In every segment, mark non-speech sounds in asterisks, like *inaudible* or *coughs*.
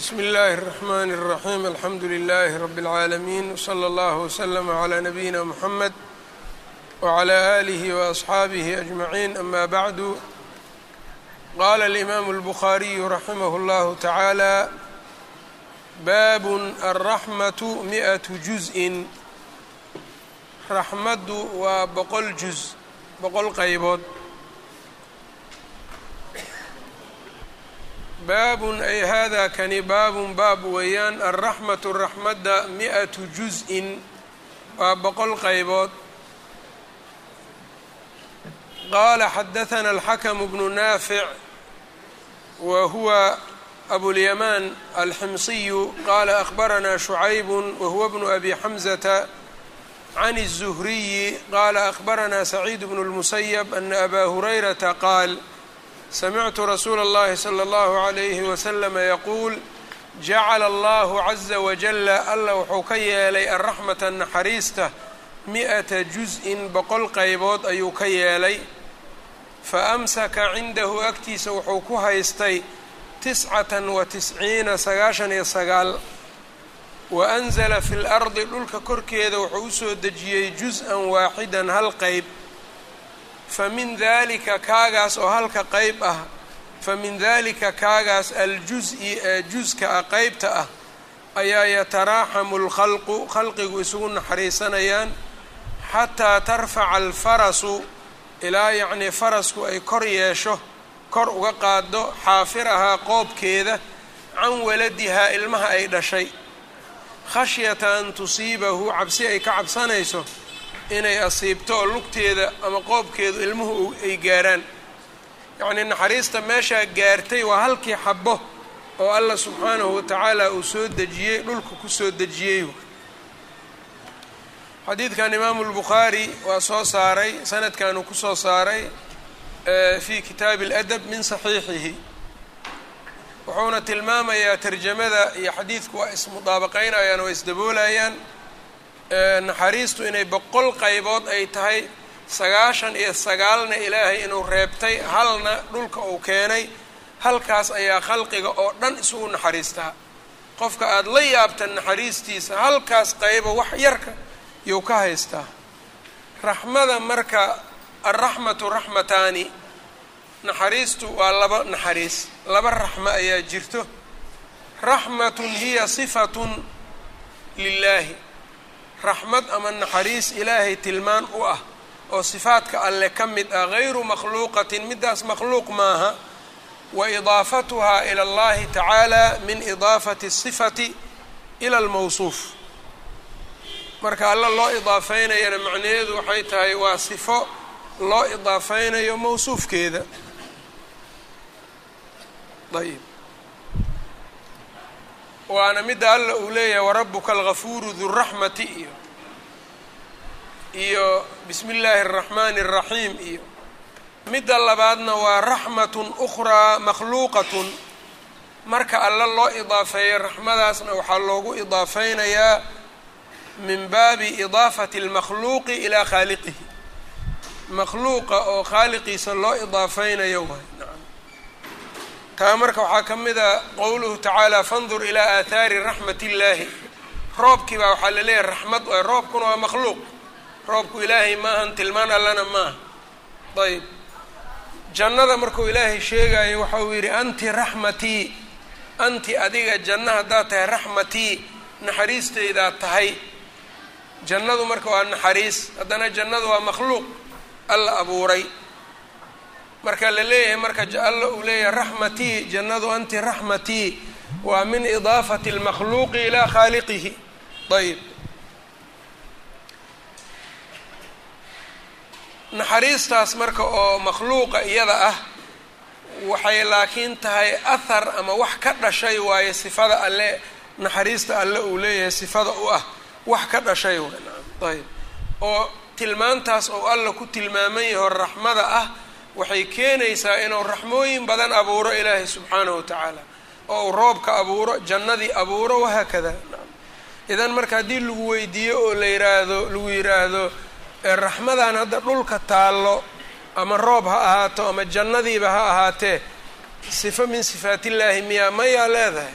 bsm اllaahi الرحmn الرaحيم alxamdu لlh رb العaalمين وslى اllه وslm عlى نabيina mحamed وعlى آlih وأصxaabih أجمعين أma bعd qala الإmam الbخariي raximh اllah taعaalى bab الرaحmaة miئaة juزءi raxmaddu waa boqol juz boqol qaybood baabun ay hada kani baabun baab weeyaan alraxmatu raxmadda mi-atu juz-in waa boqol qaybood qaala xadathana alxakamu bnu naafic wa huwa abulyamaan alximsiyu qaala akhbaranaa shucaybun wa huwa bnu abi xamzata can الzuhriyi qaala akhbaranaa saciid bnu اlmusayab ana abaa hurayrata qaal samictu rasuula اllahi slى اllahu عalayhi waslama yaquul jacala allahu caza wajala alla wuxuu ka yeelay alraxmata naxariista mi-ata juz-in boqol qaybood ayuu ka yeelay fa amsaka cindahu agtiisa wuxuu ku haystay tiscatan wa tisciina sagaashan iyo sagaal wa anzala fi lardi dhulka korkeeda wuxuu usoo dejiyey juz-an waaxidan hal qeyb fa min dalika kaagaas oo halka qeyb ah fa min dalika kaagaas aljuz-i ee juska ah qeybta ah ayaa yataraaxamu lkhalqu khalqigu isugu naxariisanayaan xataa tarfaca alfarasu ilaa yacnii farasku ay kor yeesho kor uga qaado xaafirahaa qoobkeeda can waladihaa ilmaha ay dhashay. Khashyata an tusiibahu cabsi ay ka cabsanayso inay asiibto oo lugteeda ama qoobkeedu ilmuhu ay gaaraan. Yacnii naxariista meeshaa gaartay waa halkii xabo oo allah subxaanahu watacaala uu soo dejiyey dhulka ku soo dejiyey. Xadiidkan imaamu lbukhaari waa soo saaray sanadkan uu ku soo saaray fi kitaabi اladab min saxiixihi. Wuxuuna tilmaamayaa tarjamada iyo xadiidku waa ismudaabaqeynayaan waa isdaboolayaan naxariistu inay boqol qaybood ay tahay sagaashan iyo sagaalna ilaahay inuu reebtay halna dhulka uu keenay halkaas ayaa khalqiga oo dhan isugu naxariistaa qofka aada la yaabta naxariistiisa halkaas qaybo wax yarka yuu ka haystaa. Raxmada marka alraxmatu raxmataani naxariistu waa laba naxariis laba raxmo ayaa jirto. Raxmatun hiya sifatun lilaahi raxmad ama naxariis ilaahay tilmaan u ah oo sifaadka alle ka mid ah gayru makhluuqatin midaas makhluuq maaha wa idaafatuhaa ila allahi tacaala min idaafati sifati ila almawsuuf. Marka alle loo idaafeynayana macnaheedu waxay tahay waa sifo loo idaafeynayo mawsuufkeeda. Ayb waana midda alla uu leeyahay warabuka algafuuru duraxmati iyo iyo bismi illaahi araxmaani araxiim iyo midda labaadna waa raxmatun ukhraa makhluuqatun. Marka alla loo idaafeeyo raxmadaasna waxaa loogu idaafeynayaa min baabi idaafati almakhluuqi ilaa khaaliqihi. Makhluuqa oo khaaliqiisa loo idaafeynayo waay taa marka waxaa ka mid a qowluhu tacaala fandur ilaa aathaari raxmat illaahi roobkii baa waxaa la leeyahay raxmad waay roobkuna waa makhluuq. Roobku ilaahay maahan tilmaan allana maaha ayb jannada markuu ilaahay sheegayo waxa uu yidhi anti raxmatii anti adiga janna haddaad tahay raxmatii naxariisteydaad tahay. Jannadu marka waa naxariis haddana jannadu waa makhluuq. Alla abuuray marka la leeyahay marka alla uu leeyahay raxmatii jannadu anti raxmatii waa min idaafati اlmakhluuqi ilaa khaaliqihi. Ayb naxariistaas marka oo makhluuqa iyada ah waxay laakiin tahay ahar ama wax ka dhashay waaye sifada alle naxariista alle uu leeyahay sifada u ah wax ka dhashay. Ayb oo tilmaantaas oo alla ku tilmaaman yaho raxmada ah waxay keenaysaa inuu raxmooyin badan abuuro ilaahay subxaanahu wa tacaala oo uu roobka abuuro jannadii abuuro wahaakada idan marka haddii lagu weydiiyo oo la yiraahdo lagu yiraahdo raxmadan hadda dhulka taallo ama roob ha ahaato ama jannadiiba ha ahaatee sifo min sifaatillaahi miyaa mayaa leedahay?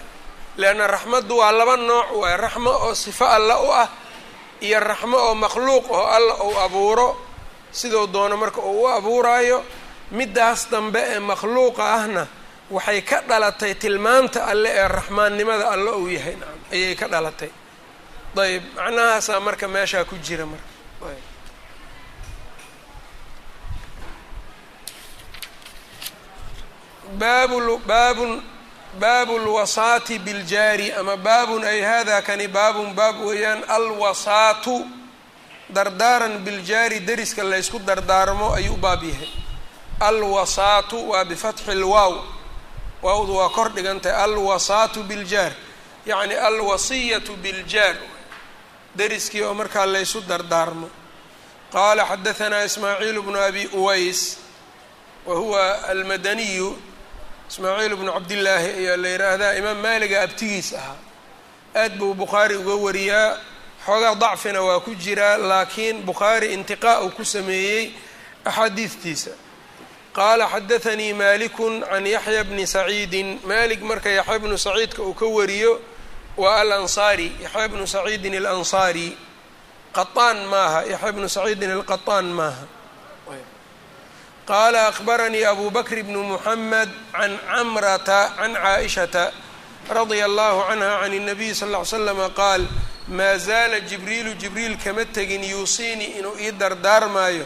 Leanna raxmaddu waa laba nooc waay raxmo oo sifo alla u ah iyo raxmo oo makhluuq oo alla uu abuuro siduu doono marka uu u abuuraayo middaas dambe ee makhluuqa ahna waxay ka dhalatay tilmaanta alle ee raxmaannimada alle uu yahay. Nacam ayay ka dhalatay. Ayb macnahaasaa marka meeshaa ku jira marka. Baabul baabun baabu lwasaati biljaari ama baabun ay hada kani baabun baab weeyaan alwasaatu. Dardaaran biljaari deriska laysku dardaarmo ayuu baab yahay alwasaatu waa bifatxi lwaaw waawdu waa kor dhigantahay alwasaatu biljaar. Yacni alwasiyatu biljaar. Deriskii oo markaa laysu dardaarmo. Qaala xadahanaa ismaaciil bnu abi uways wa huwa almadaniyu. Ismaaciil bnu cabdillaahi ayaa la yidhaahdaa imaam maaliga abtigiis ahaa. Aad buu bukhaari uga wariyaa. Xoogaa dacfina waa ku jiraa laakiin bukhaari intiqaa uu ku sameeyey axaadiistiisa qaala xadathanii malikun can yaxya bni saciidin maalik marka yaxya bnu saciidka uu ka wariyo waa alansaari yaxya bnu saciidin alansaari qaطaan maaha yaxya bnu saciidin alqaطaan maaha qaala akbaranii abu bakr bnu muxamed can camrata can caaishata radia allahu canha can الnabiy sal ll ly slama qaal maa zaala jibriilu jibriil kama tegin yuusiinii inuu ii dardaarmaayo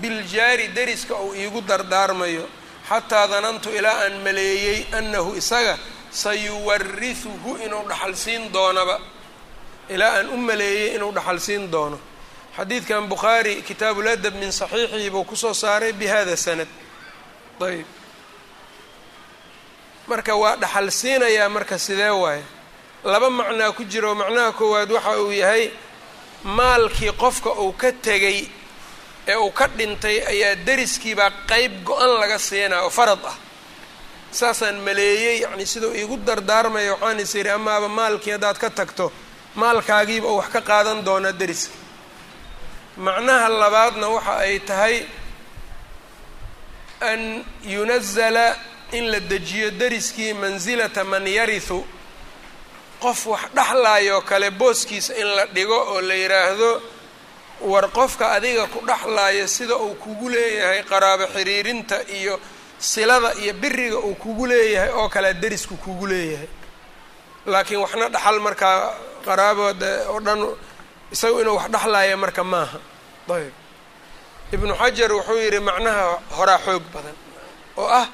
biljaari deriska uu iigu dardaarmayo xataa danantu ilaa aan maleeyey annahu isaga sayuwarihuhu inuu dhaxalsiin doonaba. Ilaa aan u maleeyey inuu dhaxalsiin doono. Xadiidkan bukhaari kitaabuladab min saxiixihi buu ku soo saaray bi hada sanad. Ayb marka waa dhaxal siinayaa marka sidee waaye? Laba macnaa ku jiro macnaha koowaad waxa uu yahay maalkii qofka uu ka tegay ee uu ka dhintay ayaa deriskiibaa qeyb go-an laga siinaa oo farad ah. Saasaan maleeyey yacni siduu iigu dardaarmaya waxaan yidhi amaaba maalkii haddaad ka tagto maalkaagiiba uu wax ka qaadan doonaa deriska macnaha labaadna waxa ay tahay an yunazala in la dejiyo deriskii mansilata man yarihu qof wax dhexlaayoo kale booskiisa in la dhigo oo la yidhaahdo war qofka adiga ku dhexlaaya sida uu kugu leeyahay qaraabo xiriirinta iyo silada iyo biriga uu kugu leeyahay oo kale derisku kugu leeyahay. Laakiin waxna dhaxal markaa qaraabooda oo dhan isaga inuu wax dhexlaaya marka maaha. Ayb ibnu xajar wuxuu yidhi macnaha horaa xoog badan oo ah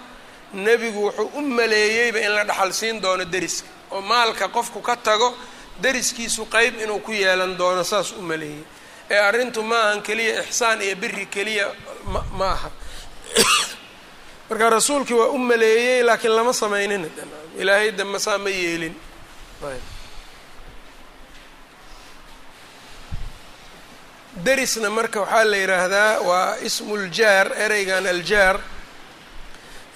nebigu wuxuu u maleeyeyba in la dhaxal siin doono deriska oo maalka qofku ka tago deriskiisu qeyb inuu ku yeelan doono saas u maleeyey ee arrintu ma ahan keliya ixsaan iyo biri keliya ma aha. *coughs* Marka rasuulkii waa u maleeyey laakiin lama samaynin. Ilaahay dambe saa ma yeelin. Derisna marka waxaa la yidhaahdaa waa ismu ljaar ereygan aljaar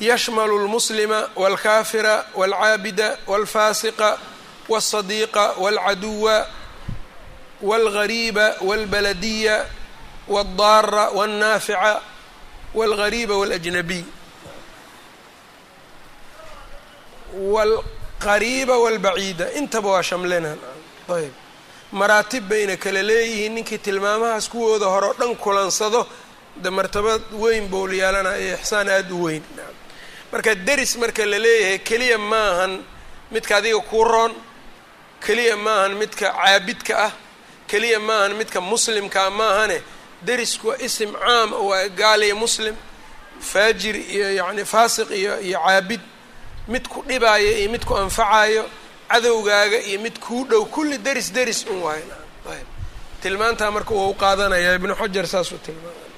yashmalu lmuslima walkaafira walcaabida walfaasiqa walsadiiqa walcaduwa walgariiba walbaladiya waldaara walnaafica walgariiba walajnabiy walqariiba walbaciida intaba waa shamlinaan ayb maraatib bayna kala leeyihiin ninkii tilmaamahaas kuwooda hore o dhan kulansado de martabad weyn buu yeelanaya ixsaan aada u weyn marka deris marka la leeyahay keliya maahan midka adiga kuu roon keliya maahan midka caabidka ah keliya maahan midka muslimkaa maahane derisku waa isim caam waa gaal iyo muslim faajir iyo yacni faasiq iyo iyo caabid. Mid ku dhibaayo iyo mid ku anfacayo cadowgaaga iyo mid kuu dhow kulli deris deris un waayo ayb tilmaantaa marka waa u qaadanayaa ibnu xajar saasuu tilmaamay.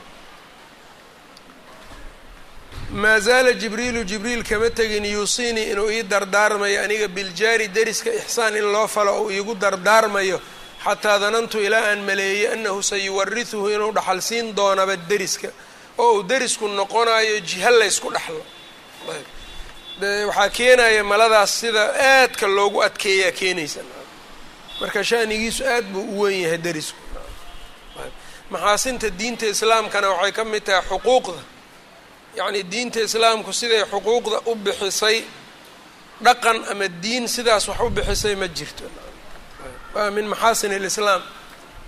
Maa zaala jibriilu jibriil kama tegin yuusiinii inuu ii dardaarmayo aniga biljaari deriska ixsaan in loo falo ou iigu dardaarmayo xataa danantu ilaa aan maleeyey annahu sayuwarihuhu inuu dhaxal siin doonaba deriska. Oo uu derisku noqonayo jiha laysku dhexlo ayb. Waxaa keenaya maladaas sida aadka loogu adkeeyaa keenaysa. Marka shanigiisu aad buu u wen yahay derisku. Maxaasinta diinta islaamkana waxay ka mid tahay xuquuqda. Yacni diinta islaamku siday xuquuqda u bixisay dhaqan ama diin sidaas wax u bixisay ma jirto waa min maxaasin alislaam.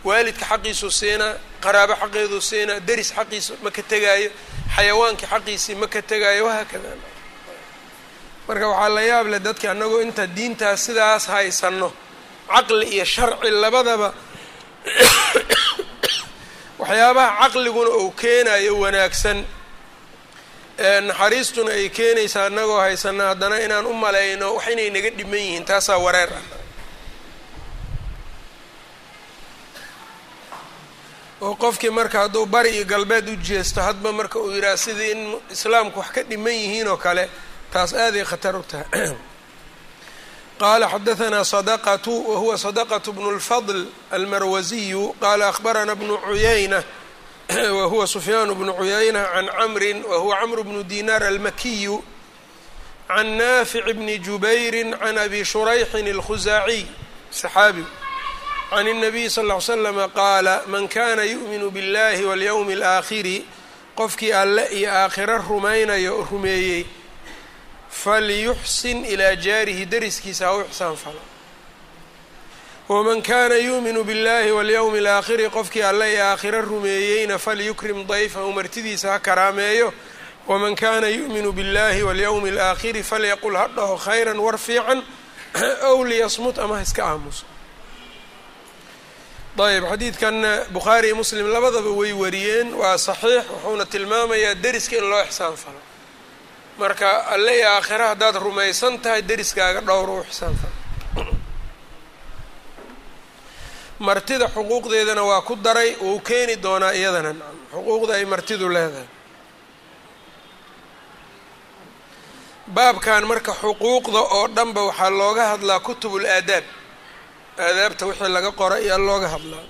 Waalidka xaqiisuu siinaa qaraabo xaqeeduu siinaa deris xaqiisa ma ka tegaayo xayawaankii xaqiisii ma ka tegaayo wahaakada marka waxaa la yaab leh dadka annagoo inta diintaas sidaas haysanno caqli iyo sharci labadaba. Waxyaabaha caqliguna uu keenayo wanaagsan. Naxariistuna ay keenaysaa annagoo haysana haddana inaan u malayno wax inay naga dhiman yihiin taasaa wareer ah oo qofkii marka hadduu bari iyo galbeed u jeesto hadba marka uu yidhaah sidii in islaamku wax ka dhiman yihiin oo kale taas aaday khatar u tahay. *clears throat* Qaala xadahanaa sadaqatu wa huwa sadaqatu bnu lfadl almarwaziyu. Qaala akhbarana bnu cuyayna *clears throat* wa huwa sufyaanu bnu cuyayna can camrin wa huwa camru bnu dinaar almakiyu. Can naafici bni jubayrin can abi shurayxin alkhusaaciy saxaabi عan النabiy sl اه ly slm qaala man kana yuؤmin bاllahi wاlyوم الآkhiri qofkii alle iyo aakhiro rumaynayo rumeeyey falyuxsin ilaa jaarihi dariskiisa ha u ixsaan falo waman kaana yuuminu biاllahi walyowmi alaakhiri qofkii alle ee aakhiro rumeeyeyna falyukrim dayfahu martidiisa ha karaameeyo waman kaana yu'minu biاllahi walyowmi alaakhiri falyaqul ha dhaho khayran war fiican ow liyasmut ama ha iska aamuso ayb xadiidkanna bukhaari iyo muslim labadaba way wariyeen waa saxiix wuxuuna tilmaamayaa deriska in loo ixsaan falo. Marka alle iyo aakhira haddaad rumaysan tahay deriskaaga dhowr u ixsaan falo. Martida xuquuqdeedana waa ku daray wuu keeni doonaa iyadana. Xuquuqda ay martidu leedahay. Baabkan marka xuquuqda oo dhanba waxaa looga hadlaa kutubul aadaab aadaabta wixii laga qora ayaa looga hadlaa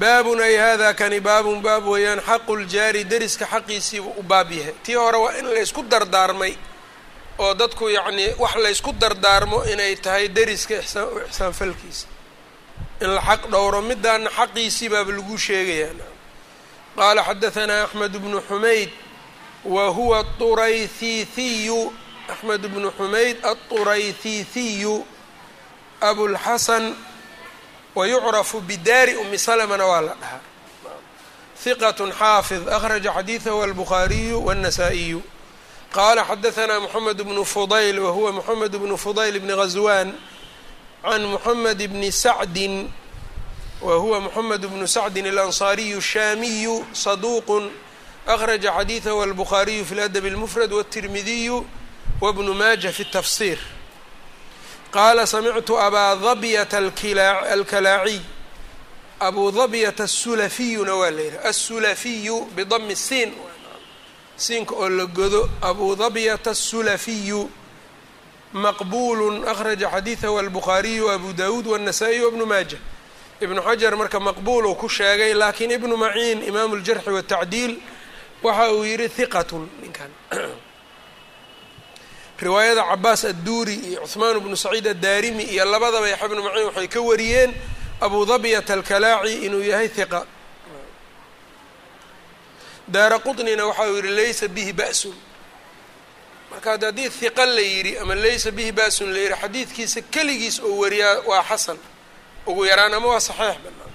baabun ay hada kani baabun baab weeyaan xaqu ljaari deriska xaqiisiibuu u baab yahay tii hore waa in laysku dardaarmay oo dadku yacnii wax laysku dardaarmo inay tahay deriska ixsaan ixsaanfalkiisa in la xaq dhowro midaana xaqiisii baaba lagu sheegayaa qaala xadahanaa axmed bnu xumayd wa huwa aturaythiithiyu axmed bnu xumayd aturaythiithiyu abulxasan wayucrafu bidaari umi salamana waa la dhahaa hiqat xaafid akhraja xadiidahu albukhaariyu wاnnasaa'iyu qaala xadahanaa moxamed bnu fudayl wahuwa moxamed bnu fudayl bni ghaswan can moxamed bni sacdin wahuwa moxamed bnu sacdin alansaariyu shaamiyu saduuqu akhraja xadiidahu albukhaariyu fi ladab اlmufrad wاtirmidiyu wabnu maaja fi اtafsir qaala samictu abaa dabyata alkalaaciy abuu dabyata asulafiyuna waa la yidhaha asulafiyu bidami siin siinka oo la godo abuu dabyata asulafiyu maqbuulu akhraja xadiidahu albukhaariyu abu dawuud wاnnasaa-iy wabnu maaja ibnu xajar marka maqbuuluu ku sheegay laakiin ibnu maciin imaamu ljarxi watacdiil waxa uu yidhi hiqatun ninkan riwaayada cabaas adduuri iyo cuhmaan bnu saciid addaarimi iyo labadaba yaxya bnu maciin waxay ka wariyeen abu dabyata alkalaaci inuu yahay hiqa daara qutnina waxa uu yihi laysa bihi ba'sun. Marka ad haddii hiqa la yidhi ama laysa bihi ba'sun la yidhi xadiidkiisa keligiis oo wariyaa waa xasan. Ugu yaraan ama waa saxiix banaan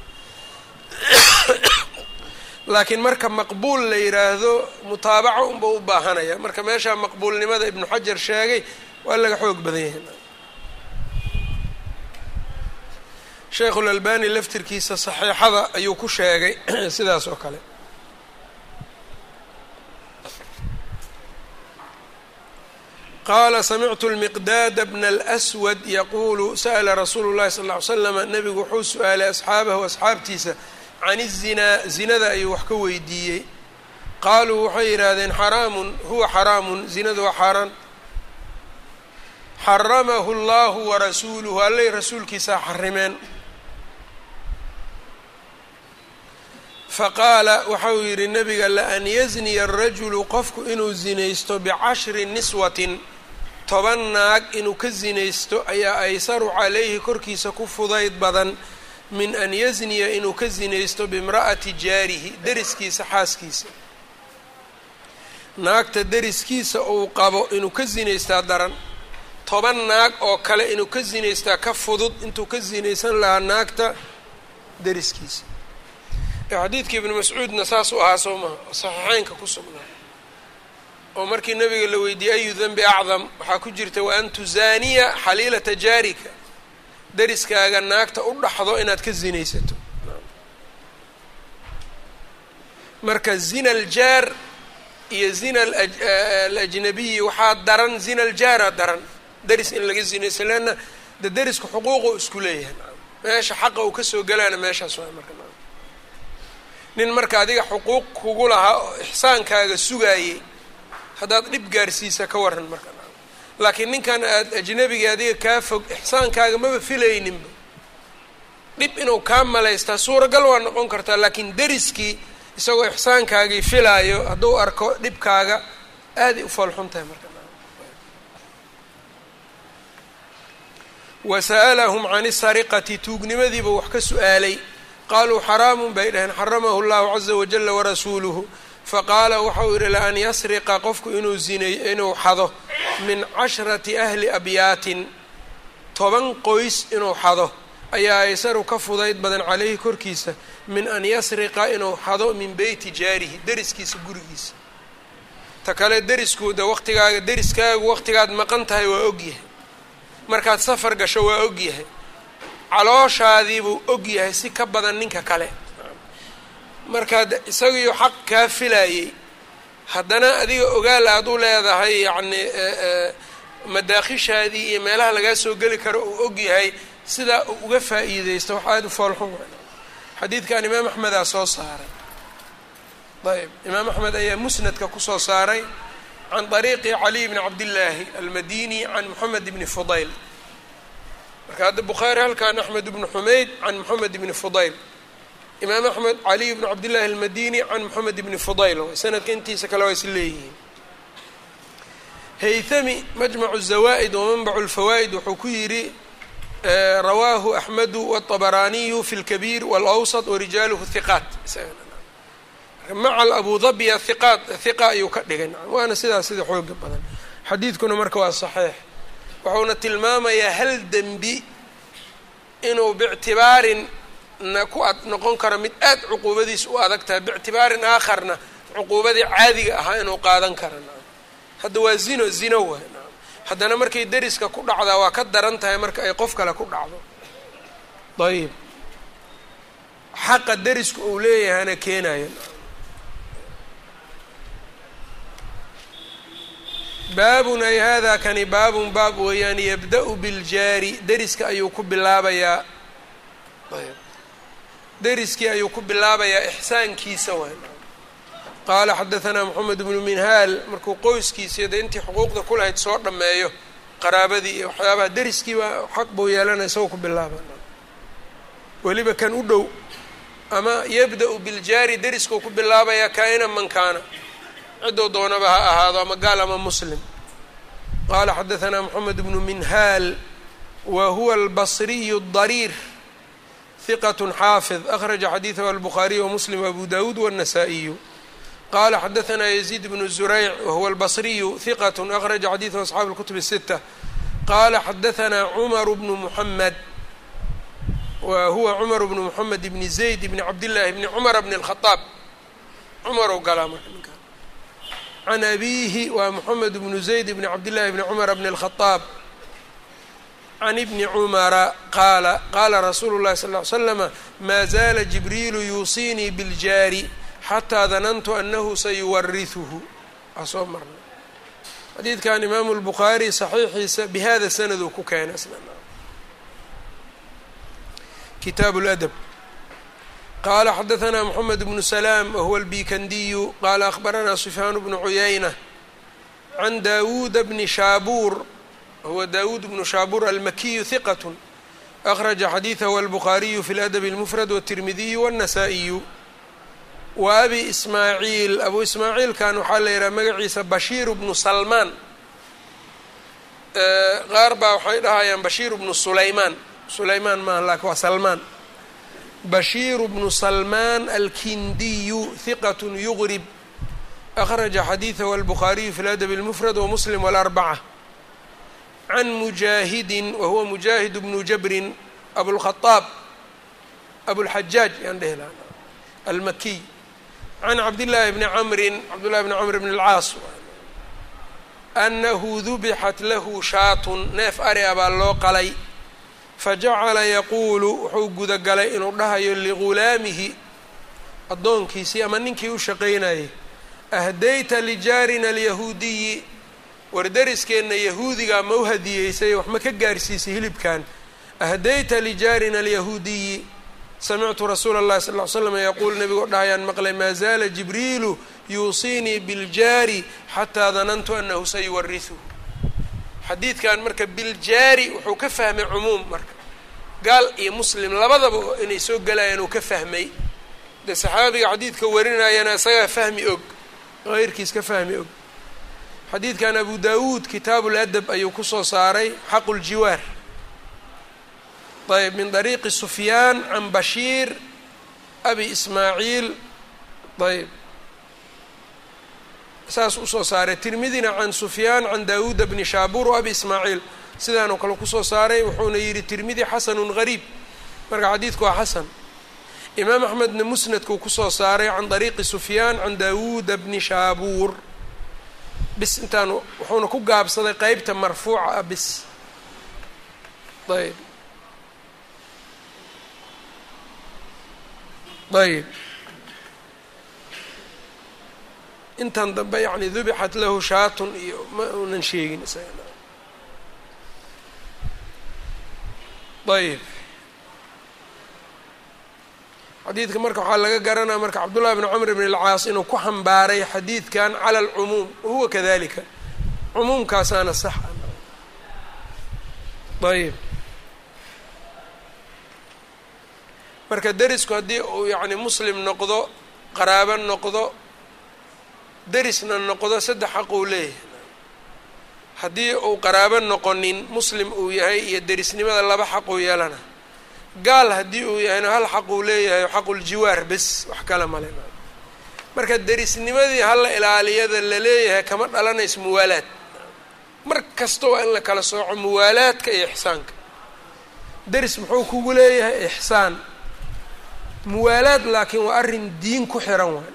laakiin marka maqbuul la yidhaahdo mutaabaco unba u baahanaya marka meeshaa maqbuulnimada ibnu xajar sheegay waa laga xoog badan yahay. Sheikhulalbani laftirkiisa saxiixada ayuu ku sheegay *clears throat* sidaas oo kale. Qaala samictu lmiqdaada bna alswad yaquulu sa'la rasuulu llahi sal ll ly slama nabigu wuxuu su'aalay asxaabahu asxaabtiisa can izinaa zinada ayuu wax ka weydiiyey qaaluu waxay yidhaahdeen xaraamun huwa xaraamun zinadu waa xaaraan xaramahu allahu warasuuluhu allay rasuulkiisaa xarimeen faqaala waxau yidhi nabiga laan yazniya arajulu qofku inuu zinaysto bicashri niswatin toban naag inuu ka zinaysto ayaa aysaru calayhi korkiisa ku fudayd badan min an yazniya inuu ka zinaysto bimra'ati jaarihi deriskiisa xaaskiisa. Naagta deriskiisa uu qabo inuu ka zinaystaa daran. Toban naag oo kale inuu ka zinaystaa ka fudud intuu ka zinaysan lahaa naagta deriskiisa. Xadiidkii ibnu mascuudna saas u ahaa soo maha saxiixeynka ku sugnaa. Oo markii nabiga la weydiiyey ayu denbi acdam? Waxaa ku jirta wa an tuzaaniya xaliilata jaarika deriskaaga naagta u dhaxdo inaad ka zinaysato. Marka zina aljaar iyo zina alajnabiyi waxaa daran zina aljaara daran. Deris in laga zinaysto leanna de derisku xuquuqu isku leeyahay. Meesha xaqa uu ka soo galaana meeshaas waa marka nin marka adiga xuquuq kugu lahaa ixsaankaaga sugaayey haddaad dhib gaarsiisa ka waran marka laakiin ninkan aad ajnabiga adiga kaa fog ixsaankaaga maba filayninba dhib inuu kaa malaystaa suuragal waa noqon kartaa laakiin deriskii isagoo ixsaankaagii filaayo hadduu arko dhibkaaga aaday u foolxun tahay marka. Wa sa'alahum can isariqati tuugnimadiiba wax ka su'aalay. Qaaluu xaraamun bay dhaheen xaramahu llahu caza wajala warasuuluhu faqaala waxau yidhi la an yasriqa qofku inuu zinay inuu xado min cashrati ahli abyaatin toban qoys inuu xado. Ayaa aysaru ka fudayd badan caleyhi korkiisa min an yasriqa inuu xado min beyti jaarihi deriskiisa gurigiisa. Ta kale derisku de waqtigaaga deriskaagu waqtigaad maqan tahay waa ogyahay markaad safar gasho waa ogyahay calooshaadiibuu ogyahay si ka badan ninka kale markaad isagiiyo xaq kaa filayey haddana adiga ogaal aad u leedahay yacni madaakhishaadii iyo meelaha lagaa soo geli karo uu ogyahay sidaa uu uga faa'iideysto wax aada u foolxun xadiidkan imaam axmedaa soo saaray. Ayb imaam axmed ayaa musnadka ku soo saaray can طariiqi caliy bni cabdillaahi almadini can moxamed bni fudayl. Marka hadda bukhaari halkan axmed bnu xumeyd can moxamed bni fudayl imaam axmed caliy bnu cabdillahi almadini can moxamed bni fudayl sanadka intiisa kale waa is leeyihiin haythami majmacu zawaa'id wamanbacu lfawaa'id wuxuu ku yidhi rawaahu axmedu wاطabaraaniyu fi اlkabiir wاlawsط warijaaluhu hiqaat maca abu dabya hiqaat hiqa ayuu ka dhigay waana sidaas sida xooga badan xadiidkuna marka waa saxiix wuxuuna tilmaamayaa hal dembi inuu bictibaarin na ku noqon karo mid aad cuquubadiis u adag tahay bictibaarin aakharna cuquubadii caadiga ahaa inuu qaadan kara hadda waa zino zino waay haddana markay deriska ku dhacdaa waa ka daran tahay marka ay qof kale ku dhacdo. Ayib xaqa deriska uu leeyahana keenayo baabun ay hada kani baabun baab weeyaan yabda-u biljaari deriska ayuu ku bilaabayaa. Ayb deriskii ayuu ku bilaabayaa ixsaankiisa waay. Qaala xadahanaa moxamed bnu minhaal markuu qoyskiisiiyo dee intii xuquuqda ku lahayd soo dhammeeyo qaraabadii iyo waxyaabaha deriskii baa xaq buu yeelanaya isagoo ku bilaaba weliba kan u dhow ama yabda-u biljaari deriskuu ku bilaabayaa kaa-ina man kaana. Ciddou doonaba ha ahaado ama gaal ama muslim. Qaala xadahanaa moxamed bnu minhaal wa huwa albasriyu dariir hiqat xaafid akhraja xadiidahu albukhaariy wamuslim abu dawuud wاnasaa'iyu qala xadahanaa yaziid bnu zurayc wahuwa albasriyu hiqat akhraja xadiidahu asxaabu اlkutub الsita qala xadahanaa cumaru bnu muxamed wa huwa cumaru bnu muxamed bni zayd bni cabdillaahi bni cumara bni اlkhadaab cumarow galaa marka ninkaa can abiihi waa moxamed bnu zayd bni cabdillahi bni cumara bni اlkhadaab can ibni cumara qaala qaala rasuulu llahi sal ly slama maa zaala jibriilu yuusiinii biljaari xataa danantu anahu sayuwarihuhu waa soo marnay xadiidkan imaamu lbukhaari saxiixiisa bihada sanaduu ku keenay kitaabu ladab qaala xadahanaa moxamed bnu salaam wahuwa albikandiyu qaala akhbaranaa sufyaan bnu cuyayna can daawuuda bni shaabuur wahuwa daawuud bnu shaabuur almakiyu hiqat akhraja xadiidahu albukhaariyu fi ladabi اlmufrad wاtirmidiyu wاnnasaa'iyu wa abi ismaaciil abu ismaaciilkan waxaa la yidhaha magaciisa bashiir bnu salmaan qaar baa waxay dhahayaan bashiir bnu sulaymaan sulaymaan maaha laakin waa salmaan bashiir bnu salmaan alkindiyu hiqat yugrib akhraja xadiidahu albukhaariyu fi ladab اlmufrad wamuslim wاlarbaca can mujaahidin wahuwa mujaahid bnu jabrin abulkhaaab abulxajaaj yaan dhehi laha almakiy can cabdillaahi bni camrin cabdullahi bni camr bn اlcaas annahu dubixat lahu shaatun neef ari baa loo qalay fajacala yaquulu wuxuu gudagalay inuu dhahayo ligulaamihi addoonkiisii ama ninkii u shaqaynayay ahdayta lijaarina alyahuudiyi war dariskeenna yahuudigaa ma u hadiyeysay wax ma ka gaarsiisay hilibkan. Ahdayta lijaarina alyahuudiyi samictu rasuula اllahi sal ly slam yaquul nebigoo dhahayaan maqlay maa zaala jibriilu yuusiinii biljaari xataa danantu anahu sayuwariثuhu xadiidkan marka biljaari wuxuu ka fahmay cumuum marka. Gaal iyo muslim labadaba inay soo gelayaan uu ka fahmay. De saxaabiga xadiidka warinayana isagaa fahmi og heyrkiis ka fahmi og xadiidkan abu dawuud kitaabu ladab ayuu ku soo saaray xaqu ljiwaar ayb min dariiqi sufyaan can bashiir abi ismaaciil. Ayb saas u soo saaray. Tirmidina can sufyaan can daawuuda bni shaabuur o abi ismaaciil. Sidaanoo kale ku soo saaray wuxuuna yidhi tirmidi xasanun gariib. Marka xadiidku waa xasan. Imaam axmedna musnadkuu ku soo saaray can dariiqi sufyaan can daawuuda bni shaabuur bis intaan wuxuuna ku gaabsaday qeybta marfuuca ah bis. Ayb ayb intan dambe yani dubixat lahu shaatun iyo ma unan sheegin ayb xadiidka marka waxaa laga garanaya marka cabdullahi bn cumr bn اlcaas inuu ku xambaaray xadiidkan cala alcumuum wahuwa kadalika cumuumkaasaana sax ayb marka derisku haddii uu yani muslim noqdo qaraabo noqdo derisna noqdo saddex xaq uu leeyahay. Haddii uu qaraabo noqonin muslim uu yahay iyo derisnimada laba xaq uu yeelana gaal haddii uu yahayna hal xaq uu leeyahay xaquljiwaar bes wax kale male marka derisnimadii hala ilaaliyada la leeyahay kama dhalanayso muwaalaad. Mar kasta waa in la kala sooco muwaalaadka iyo ixsaanka. Deris muxuu kugu leeyahay ixsaan. Muwaalaad laakiin waa arrin diin ku xiran waay.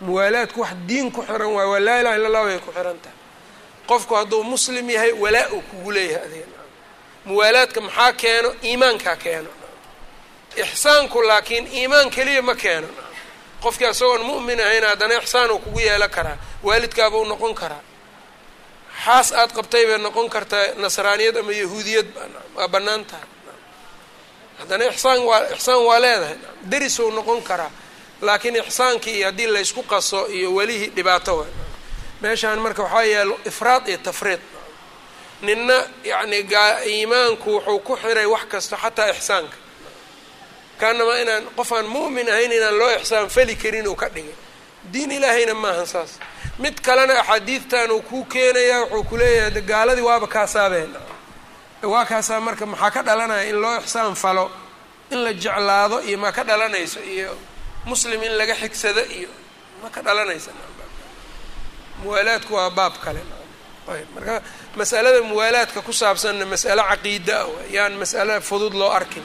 Muwaalaadku wax diin ku xiran waay waa laa ilaha illa allah way ku xiran tahay. Qofku hadduu muslim yahay walaa uu kugu leeyahay adiga muwaalaadka maxaa keeno? Iimaankaa keeno. Ixsaanku laakiin iimaan keliya ma keeno. Qofkii asagoon mu'min ahayn haddana ixsaan uu kugu yeelo karaa waalidkaabuu noqon karaa. Xaas aad qabtay bay noqon kartaa nasraaniyad ama yahuudiyad waa bannaan tahay. Haddana ixsaan waa ixsaan waa leedahay. Derisou noqon karaa laakiin ixsaankii haddii laysku qaso iyo welihii dhibaato meeshaan marka waxaa yaalo ifraad iyo tafriid ninna yacni iimaanku wuxuu ku xiray wax kasta xataa ixsaanka. Kaanama inaan qof aan mu'min ahayn inaan loo ixsaan fali karin uu ka dhigay. Diin ilaahayna maahan saas. Mid kalena axaadiidtan uu kuu keenayaa wuxuu ku leeyahay gaaladii waaba kaasaabeen waa kaasaa marka maxaa ka dhalanaya in loo ixsaan falo in la jeclaado iyo maa ka dhalanayso iyo muslim in laga xigsado iyo ma ka dhalanaysa muwaalaadku waa baab kale ayb marka masalada muwaalaadka ku saabsanna mas'alo caqiida ah yaan mas'alo fudud loo arkin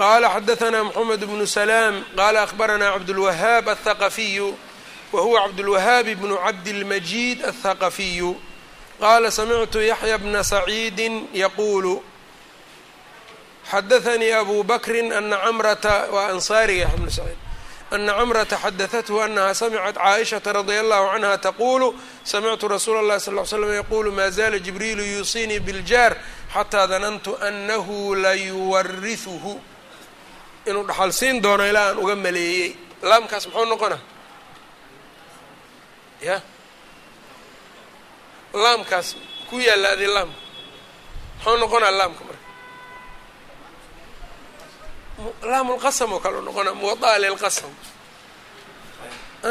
qala xadaثna mxamed bnu slaam qala akhbarana cabdاlwahaab aلthaqafiyu wa huwa cabdاlwahaab bnu cabdilmajid aلthaqafiyu qala samictu yaxya bna saciidi yaquulu xadaثanii abu bakri ana camrata waa ansaariga yaxya bnu saciid ana camrata xadadathu anaha samcat caaishata radia allahu canha taquulu samictu rasuula اllahi sal ly slam yaquulu maa zaala jibriilu yuusinii biljaar xataa danantu anahu layuwarihuhu inuu dhaxal siin doono ilaa aan uga maleeyey laamkaas muxuu noqona ya laamkaas ku yaalla adi laamka muxuu noqonaa laamka marka laamulqasam oo kale u noqonaa muwadaa lilqasam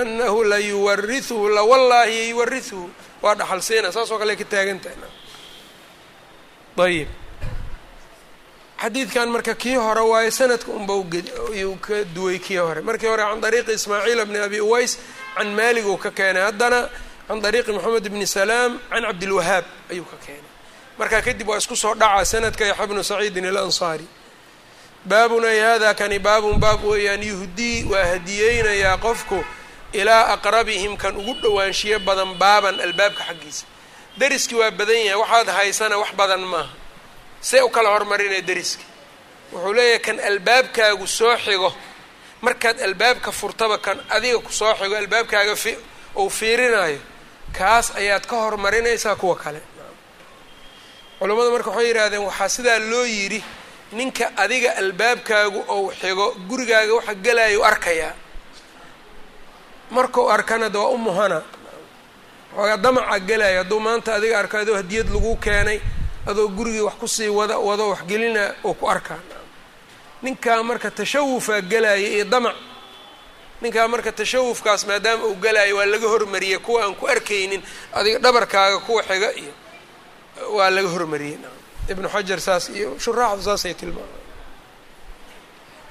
anahu layuwariثuhu lawallaahi yuwariثuhu waa dhaxal siina saas oo kale ka taagan tahay ayib xadiidkan marka kii hore waayo sanadka unba yuu ka duway kii hore. Markii hore can dariiqi ismaaciil bni abi uways can maalig uu ka keenay. Haddana can dariiqi moxamed bni salaam can cabdilwahaab ayuu ka keenay. Markaa kadib waa isku soo dhacaa sanadka yaxya bnu saciidin alansaari baabun ay kani baabun baab weeyaan yuhdii waa hadiyeynayaa qofku ilaa aqrabihim kan ugu dhowaanshiyo badan baaban albaabka xaggiisa. Deriskii waa badan yahay waxaad haysana wax badan maaha. See u kala hormarinaya deriski. Wuxuu leeyahay kan albaabkaagu soo xigo markaad albaabka furtaba kan adiga ku soo xigo albaabkaaga uu fiirinayo kaas ayaad ka hormarinaysaa kuwa kale. Culammadu marka waxay yidhaahdeen waxaa sidaa loo yidhi ninka adiga albaabkaagu ou xigo gurigaaga waxa gelayo arkayaa markau arkana de waa u muhana. Xoogaa damaca gelaya hadduu maanta adiga arko adoo hadiyad lagu keenay adoo gurigii wax ku sii wada wado waxgelina oo ku arkaa ninkaa marka tashawufaa gelaya iyo damac. Ninkaa marka tashawufkaas maadaama uu gelaayo waa laga hormariyey kuwa aan ku arkaynin adiga dhabarkaaga kuwa xiga iyo waa laga hormariyey ibnu xajar saas iyo shuraaxdu saasay tilmaamay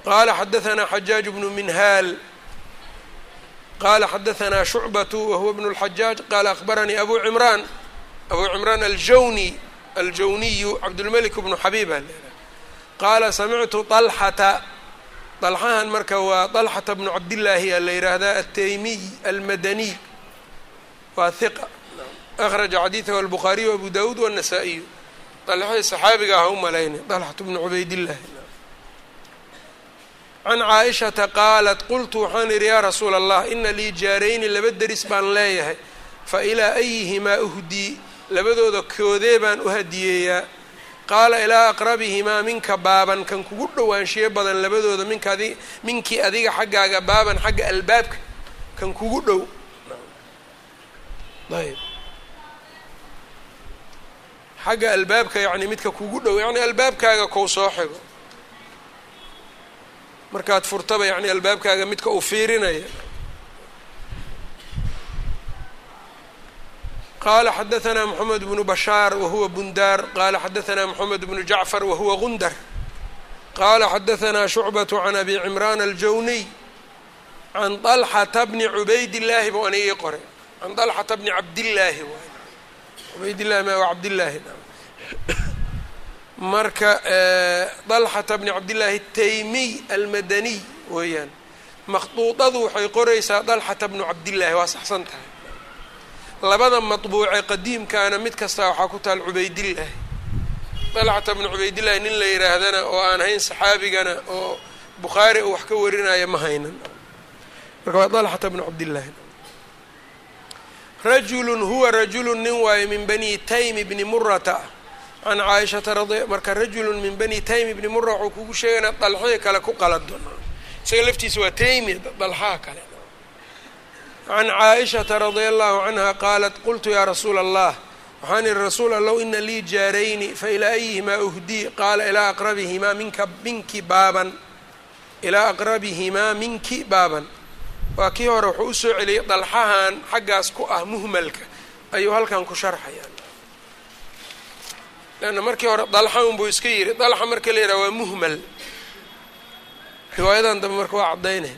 qaala xadaanaa xajaaj bnu minhaal qala xadaanaa shucbatu wahuwa bn اlxajaaj qaala akhbaranii abu cimraan abu cimraan aljawni aljawniyu cabdulmelik bnu xabiiba qaala samictu alxata dalxahan marka waa dalxata bnu cabdillaahi a la yidhaahdaa altaymiy almadaniy waa hiqa akhraja xadiidahu albukhaariyu abu dawuud wاnasaa'iyu طalxadii saxaabiga ah u malaynay طalxatu bnu cubaydillahi can caaishata qaalat qultu waxaan idhi yaa rasuula allah ina lii jaarayni laba deris baan leeyahay fa ilaa ayihimaa uhdii labadooda koodee baan u hadiyeeyaa. Qaala ilaa aqrabihimaa minka baaban kan kugu dhowaanshiyo badan labadooda minka minkii adiga xaggaaga baaban xagga albaabka kan kugu dhow xagga albaabka yacni midka kugu dhow yacni albaabkaaga kou soo xigo. Markaad furtaba yacni albaabkaaga midka uu fiirinaya. Qala xadaanaa moxamed bnu bashaar wahuwa bundaar qala xadaanaa moxamed bnu jacfar wahuwa gundar. Qala xadaanaa shucbatu can abi cimraan aljawniy can طalxata bni cubaydillaahi buu ana ii qoray. Can طalxata bni cabdillaahi ubaydillahi ma cabdillaahi. Marka eh, dalxata bni cabdillaahi ataymiy almadaniy weeyaan. Makhduudadu waxay qoraysaa dalxata bnu cabdillaahi waa saxsan tahay. Labada matbuuce qadiimkaana mid kastaa waxaa ku taal cubaydillaahi dalxata bnu cubaydillahi nin la yidhaahdana oo aan ahayn saxaabigana oo bukhaari uu wax ka warinaya ma haynan. Marka waa dalxata bnu cabdillaahi rajulu huwa rajulu nin waayo min bani taymi bni murata can caaishata radi marka rajulu min bani taymi bni mura wuxuu kugu sheegana dalxii kale ku qalado isaga laftiisa waa taymi dalxaa kale. Can caaishata radia allahu canha qaalat qultu yaa rasuula allah waxaan ihi rasuul allow ina lii jaarayni failaa ayihimaa uhdii? Qaala ilaa aqrabihimaa minka minki baaban. Ilaa aqrabihimaa minki baaban waa kii hore wuxuu u soo celiyey dalxahan xaggaas ku ah muhmalka. Ayuu halkan ku sharxaya leanna markii hore dalxa unbuu iska yiri dalxa marka la yidhaha waa muhmal. Riwaayadan dambe marka waa caddaynay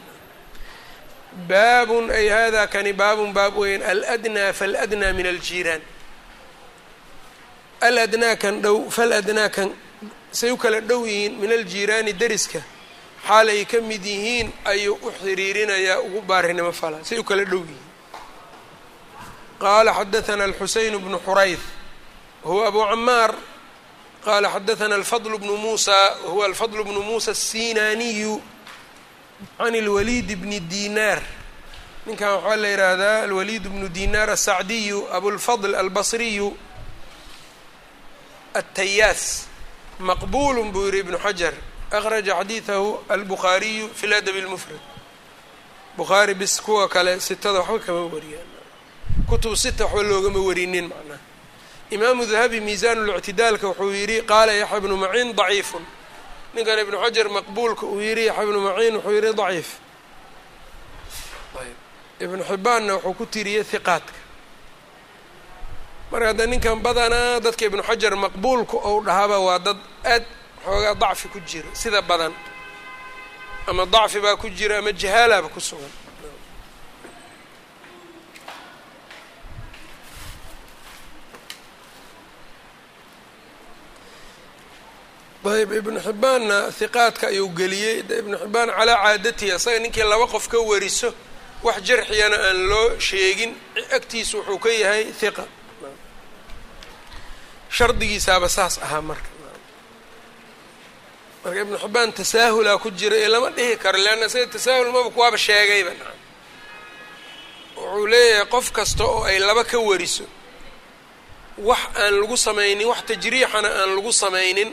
baabun ay hada kani baabun baab weyn aladnaa faladnaa min aljiiraan aladnaa kan dhow faladnaa kan say u kala dhow yihiin min aljiiraani deriska xaalay ka mid yihiin ayuu u xiriirinayaa ugu baarinimo fala say u kala dhow yihiin qaala xadaثana alxuseyn bnu xurayth wahuwa abu camaar qala xadaثana alfadl bnu musa wahuwa alfadl bnu musa الsinaaniyu can اlwaliid bni dinaar ninkan waxaa la yidhaahdaa alwaliid bnu dinaar asacdiyu abulfadl albasriyu atayaas maqbul buu yihi ibnu xajar akhraja xadiidahu albukhaariyu fi ladabi اlmufrad bukhaari bis kuwa kale sitada waxba kama wariyaan kutub sita waxba loogama warinin macnaha imaamu dahabi miisaan اlictidaalka wuxuu yidhi qaala yaxya bnu maciin daciifun ninkan ibnu xajar maqbuulka uu yidhi yaxya bnu maciin wuxuu yidhi daciif ibnu xibaanna wuxuu ku tiriyey hiqaadka marka hadda ninkan badanaa dadka ibnu xajar maqbuulka ou dhahaba waa dad aad xoogaa dacfi ku jiro sida badan. Ama dacfi baa ku jira ama jahaalaaba ku sugan. Ayb ibnu xibbaanna hiqaadka ayuu geliyey. Ibnu xibbaan calaa caadatihi asaga ninkii laba qof ka wariso wax jarxiyana aan loo sheegin. Agtiisa wuxuu ka yahay hiqa shardigiisaaba saas ahaa marka marka ibnu xibbaan tasaahulaa ku jira ee lama dhihi karo leanna isaga tasaahul maba kuwaaba sheegayba wuxuu leeyahay qof kasta oo ay laba ka wariso wax aan lagu samaynin wax tajriixana aan lagu samaynin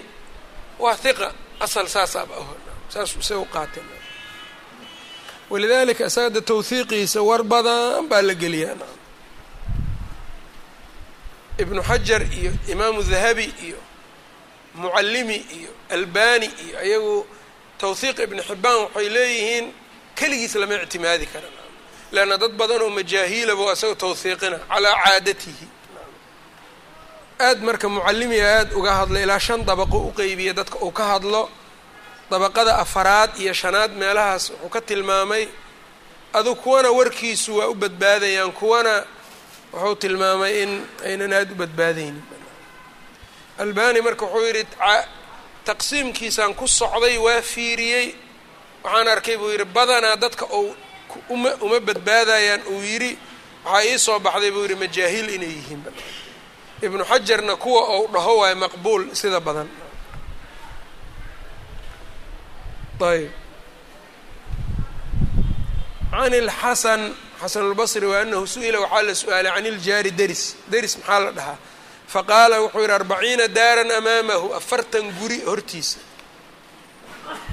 waa hiqa asal saasaaba aho saasuu isaga qaatay. Walidaalika isaga tawhiiqiisa war badan baa la geliyaa. Ibnu xajar iyo imaamu dahabi iyo mucallimi iyo albani iyo ayagu tawhiiq ibnu xibbaan waxay leeyihiin keligiis lama ictimaadi kara leanna dad badan oo majaahiilaba isaga tawhiiqina calaa caadatihi. Aad marka mucallimiga aada uga hadla ilaa shan dabaqo u qeybiya dadka uu ka hadlo dabaqada afaraad iyo shanaad meelahaas wuxuu ka tilmaamay adu kuwana warkiisu waa u badbaadayaan kuwana wuxuu tilmaamay in aynan aada u badbaadaynin albani marka wuxuu yidhi taqsiimkiisaan ku socday waa fiiriyey. Waxaan arkay buu yidhi badanaa dadka ou uma uma badbaadayaan uu yidhi. Waxaa ii soo baxday buu yidhi majaahiil inay yihiin ibnu xajarna kuwa ou dhaho waayo maqbuul sida badan. Ayb can ilxasan xasan اlbصri wa anahu su'ila waxaa la su'aalay can iljaari deris deris maxaa la dhahaa faqaala wuxuu yihi arbaciina daaran amaamahu afartan guri hortiisa.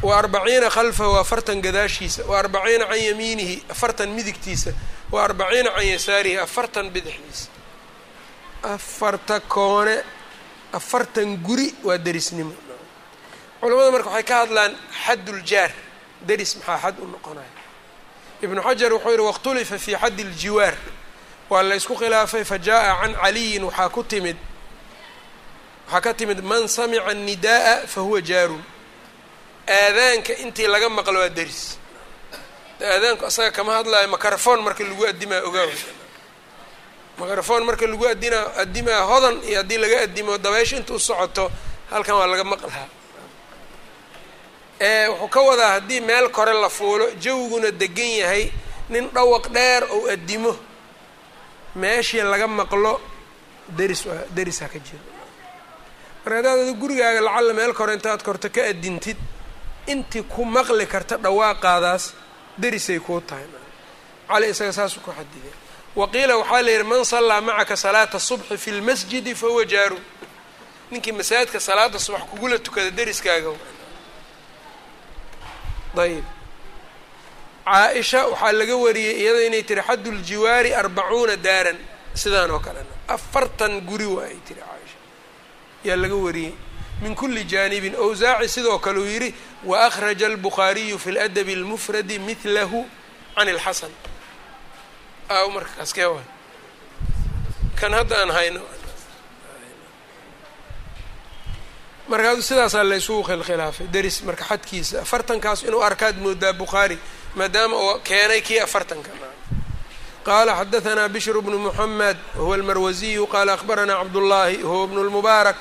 Wa arbaciina khalfahu afartan gadaashiisa. Wa arbaciina can yamiinihi afartan midigtiisa. Wa arbaciina can yasaarihi afartan bidixdiisa. Afarta koone afartan guri waa derisnimo. Culamada marka waxay ka hadlaan xadduljaar deris maxaa xad u noqonaya? Ibnu xajar wuxuu yihi wakhtulifa fii xaddi ljiwaar waa la ysku khilaafay fa jaa-a can caliyin waxaa ku timid waxaa ka timid man samica annidaaa fa huwa jaarun. Aadaanka intii laga maqlo waa deris. Aadaanku asaga kama hadlayo makarafon marka lagu addimaa ogaawa makarafon marka lagu adinaa addimaa hodan iyo haddii laga addimo dabeysha inta u socoto halkan waa laga maqlaa. Wuxuu ka wadaa haddii meel kore la fuulo jawiguna degan yahay nin dhawaq dheer ou addimo meeshii laga maqlo deris derisaa ka jiro. Marka haddaad adi gurigaaga lacalla meel kore intaad korto ka addintid intii ku maqli karta dhawaaqaadaas derisay kuu tahay cali isaga saasuu ku xadiday waqiila waxaa la yidhi man sallaa macaka salaata subxi fi lmasjidi fahuwa jaaru. Ninkii masaajidka salaada subax kugula tukada deriskaaga ayb caa-isha waxaa laga wariyey iyada inay tiri xaddu ljiwaari arbacuuna daaran. Sidaan oo kalena. Afartan guri waa ay tiri caaisha. Yaa laga wariyey min kuli jaanibin owsaaci sidoo kale uu yidhi wa akhraja albukhaariyu fi ladabi اlmufradi midlahu can اlxasan aaw marka kaskee waay? Kan hadda aan hayno. Markaadu sidaasaa la ysugu khilkhilaafay deris marka xadkiisa. Afartankaas inuu arkaad moodaa bukhaari maadaama uu keenay kii afartanka qaala xadahanaa bishru bnu muxamed wahuwa almarwasiyu qaala akhbaranaa cabdullaahi wahuwa bnu lmubaarak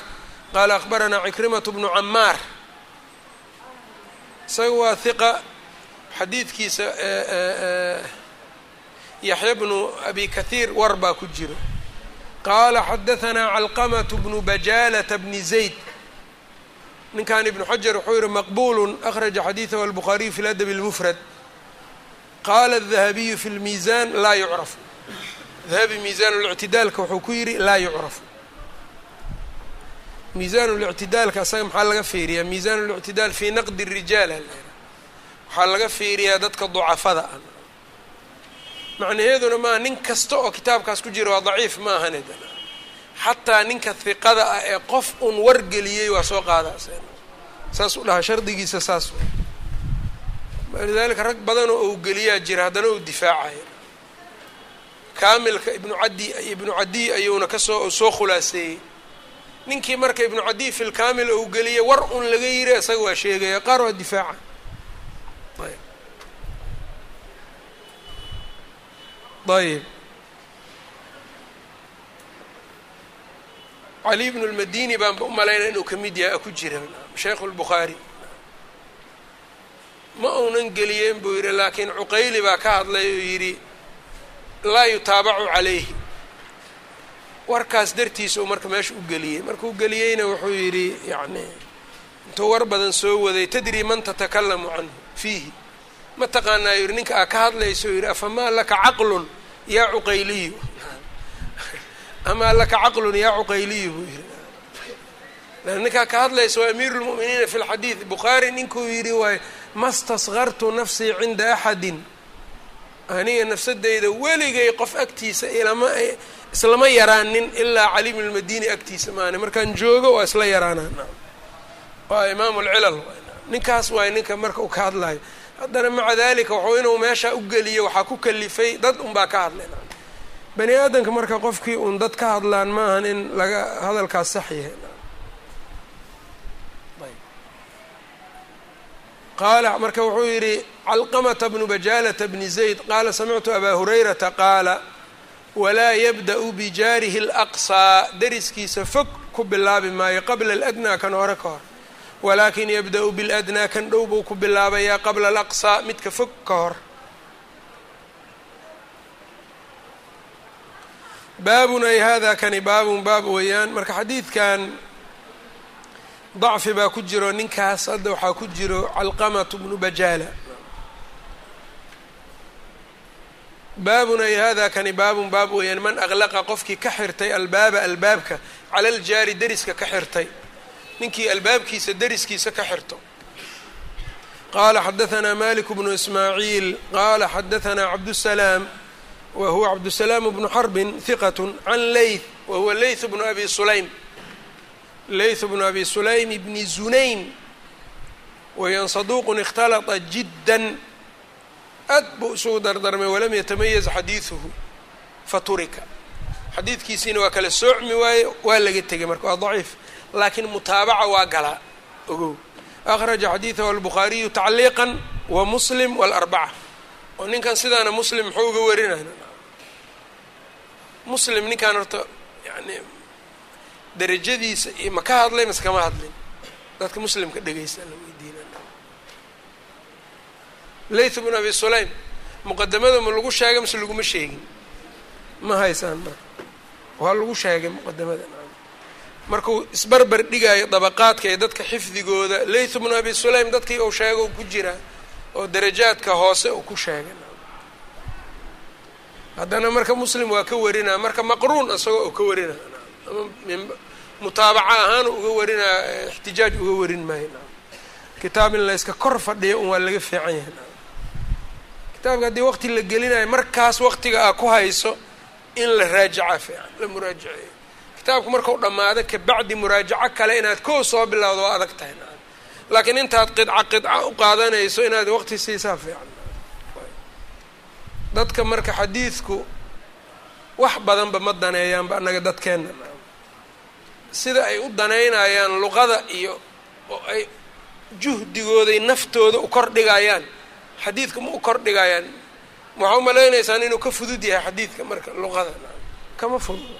qaala akhbaranaa cikrimatu bnu camaar isaga waa hiqa xadiidkiisa yaxya bnu abi kathiir war baa ku jiro qaala xadahanaa calqamatu bnu bajaalata bni zayd ninkan ibnu xajar wuxuu yihi maqbulu akhraja xadiidahu albukhaariyu fi ladabi اlmufrad qaala الdahabiyu fi lmiizan laa yucrafu dahabi miisaan اlictidaalka wuxuu ku yidhi laa yucrafu miisaan اlictidaalka asaga maxaa laga fiiriyaa miisaan اlictidaal fii naqdi الrijaal waxaa laga fiiriyaa dadka ducafada ah macnaheeduna maaha nin kasta oo kitaabkaas ku jira waa daciif ma ahane xataa ninka hiqada ah ee qof un wargeliyey waa soo qaada saas u dhahaa shardigiisa saas lidalika rag badanoo ou geliyaa jira haddana uu difaacaya kaamilka ibnu cadi ibnu cadiy ayuuna ka soo soo khulaaseeyey ninkii marka ibnu cadiy fi lkamil ou geliyay war un laga yiri isaga waa sheegaya qaar waa difaaca. Ayb. Cali bnu lmadini baanba u malaynaya inuu ka mid yahay ku jira sheikhu lbukhaari ma uunan geliyeen buu yidhi laakiin cuqayli baa ka hadlay oo yidhi laa yutaabacu calayhi. Warkaas dartiisa uu marka meesha u geliyey. Markuu geliyeyna wuxuu yidhi yacni intuu war badan soo waday tadri man tatakalamu canhu fiihi. Ma taqaanaa yidhi ninka aa ka hadlayso yidhi afamaa laka caqlun yaa cuqayliyu? *laughs* Amaa laka caqlun yaa cuqayliyu? buu yidhi. Ninkaa ka hadlaysa waa amiiru fi lxadiid bukhaari ninkuu yidhi waay ma staskartu nafsii cinda axadin. Aniga nafsadeyda weligay qof agtiisa ilama islama yaraanin ilaa cali bn lmadini agtiisa maane. Markaan joogo waa isla yaraanaa waa imaamu lcilal ninkaas waay ninka marka uu ka hadlayo haddana maca dalika wuxuu inuu meesha u geliyo waxaa ku kalifay dad unbaa ka hadlay. Bani aadamka marka qofkii uun dad ka hadlaan maahan in laga hadalkaas sax yahay qaala marka wuxuu yidhi calqamata bnu bajalata bni zayd qaala samictu abaa hurayrata qaala walaa yabda'u bijaarihi alaqsaa deriskiisa fog ku bilaabi maayo qabla aladnaa kan hore ka hor. Walaakin yabda'u biladnaa kan dhow buu ku bilaabayaa qabla alaqsaa midka fog ka hor. Baabun ay hada kani baabun baab weeyaan. Marka xadiidkan dacfi baa ku jiro ninkaas hadda waxaa ku jiro calqamatu bnu bajaala. Baabun ay hada kani baabun baab weeyaan man aqlaqa qofkii ka xirtay albaaba albaabka cala aljaari deriska ka xirtay. Ninkii albaabkiisa deriskiisa ka xirto. Qaala xadahanaa malik bnu ismaaciil qaala xadahanaa cabdusalaam wa huwa cabdusalaam bnu xarbin hiqat can leyth wa huwa leyth bnu abi sulaym leyth bnu abi sulaym bni zunayn wayan saduuqun ikhtalata jiddan aad buu isugu dardarmay walam yatamayaz xadiiduhu faturika xadiidkiisiina waa kala soocmi waaye waa laga tegay marka waa daciif laakiin mutaabaca waa galaa ogow akhraja xadiidahu albukhaariyu tacliiqan wa muslim waalarbaca oo ninkan sidaana muslim muxuu uga warinaya muslim ninkan horta yani darajadiisa iyo ma ka hadlay mase kama hadlin. Dadka muslimka dhegeysta la weydiina layth bnu abi sulaym muqadamada ma lagu sheegay mase laguma sheegin? Ma haysaan marka waa lagu sheegay muqadamada markuu isbarbar dhigaayo dabaqaadka ee dadka xifdigooda layth bnu abi sulaym dadkii uu sheego ku jira oo darajaadka hoose uu ku sheegay. Haddana marka muslim waa ka warinaa marka maqruun isagoo uu ka warinaa mutaabaca ahaan uga warinaa ixtijaaj uga warin maayo. Kitaab in la yska kor fadhiyo un waa laga fiican yahay. Kitaabka haddii waqti la gelinayo markaas waqtiga aa ku hayso in la raajaca fiican la muraajaceeyo kitaabku markau dhammaado kabacdi muraajaco kale inaad koo soo bilowdo waa adag tahay. Laakiin intaad qidca qidca u qaadanayso inaad waqti siisaa fiican. Dadka marka xadiidku wax badanba ma daneeyaanba annaga dadkeenna sida ay u daneynayaan luqada iyo oo ay juhdigooday naftooda u kordhigayaan. Xadiidka ma u kordhigayaan. Waxaa u malaynaysaan inuu ka fudud yahay xadiidka marka luqada. Kama fududa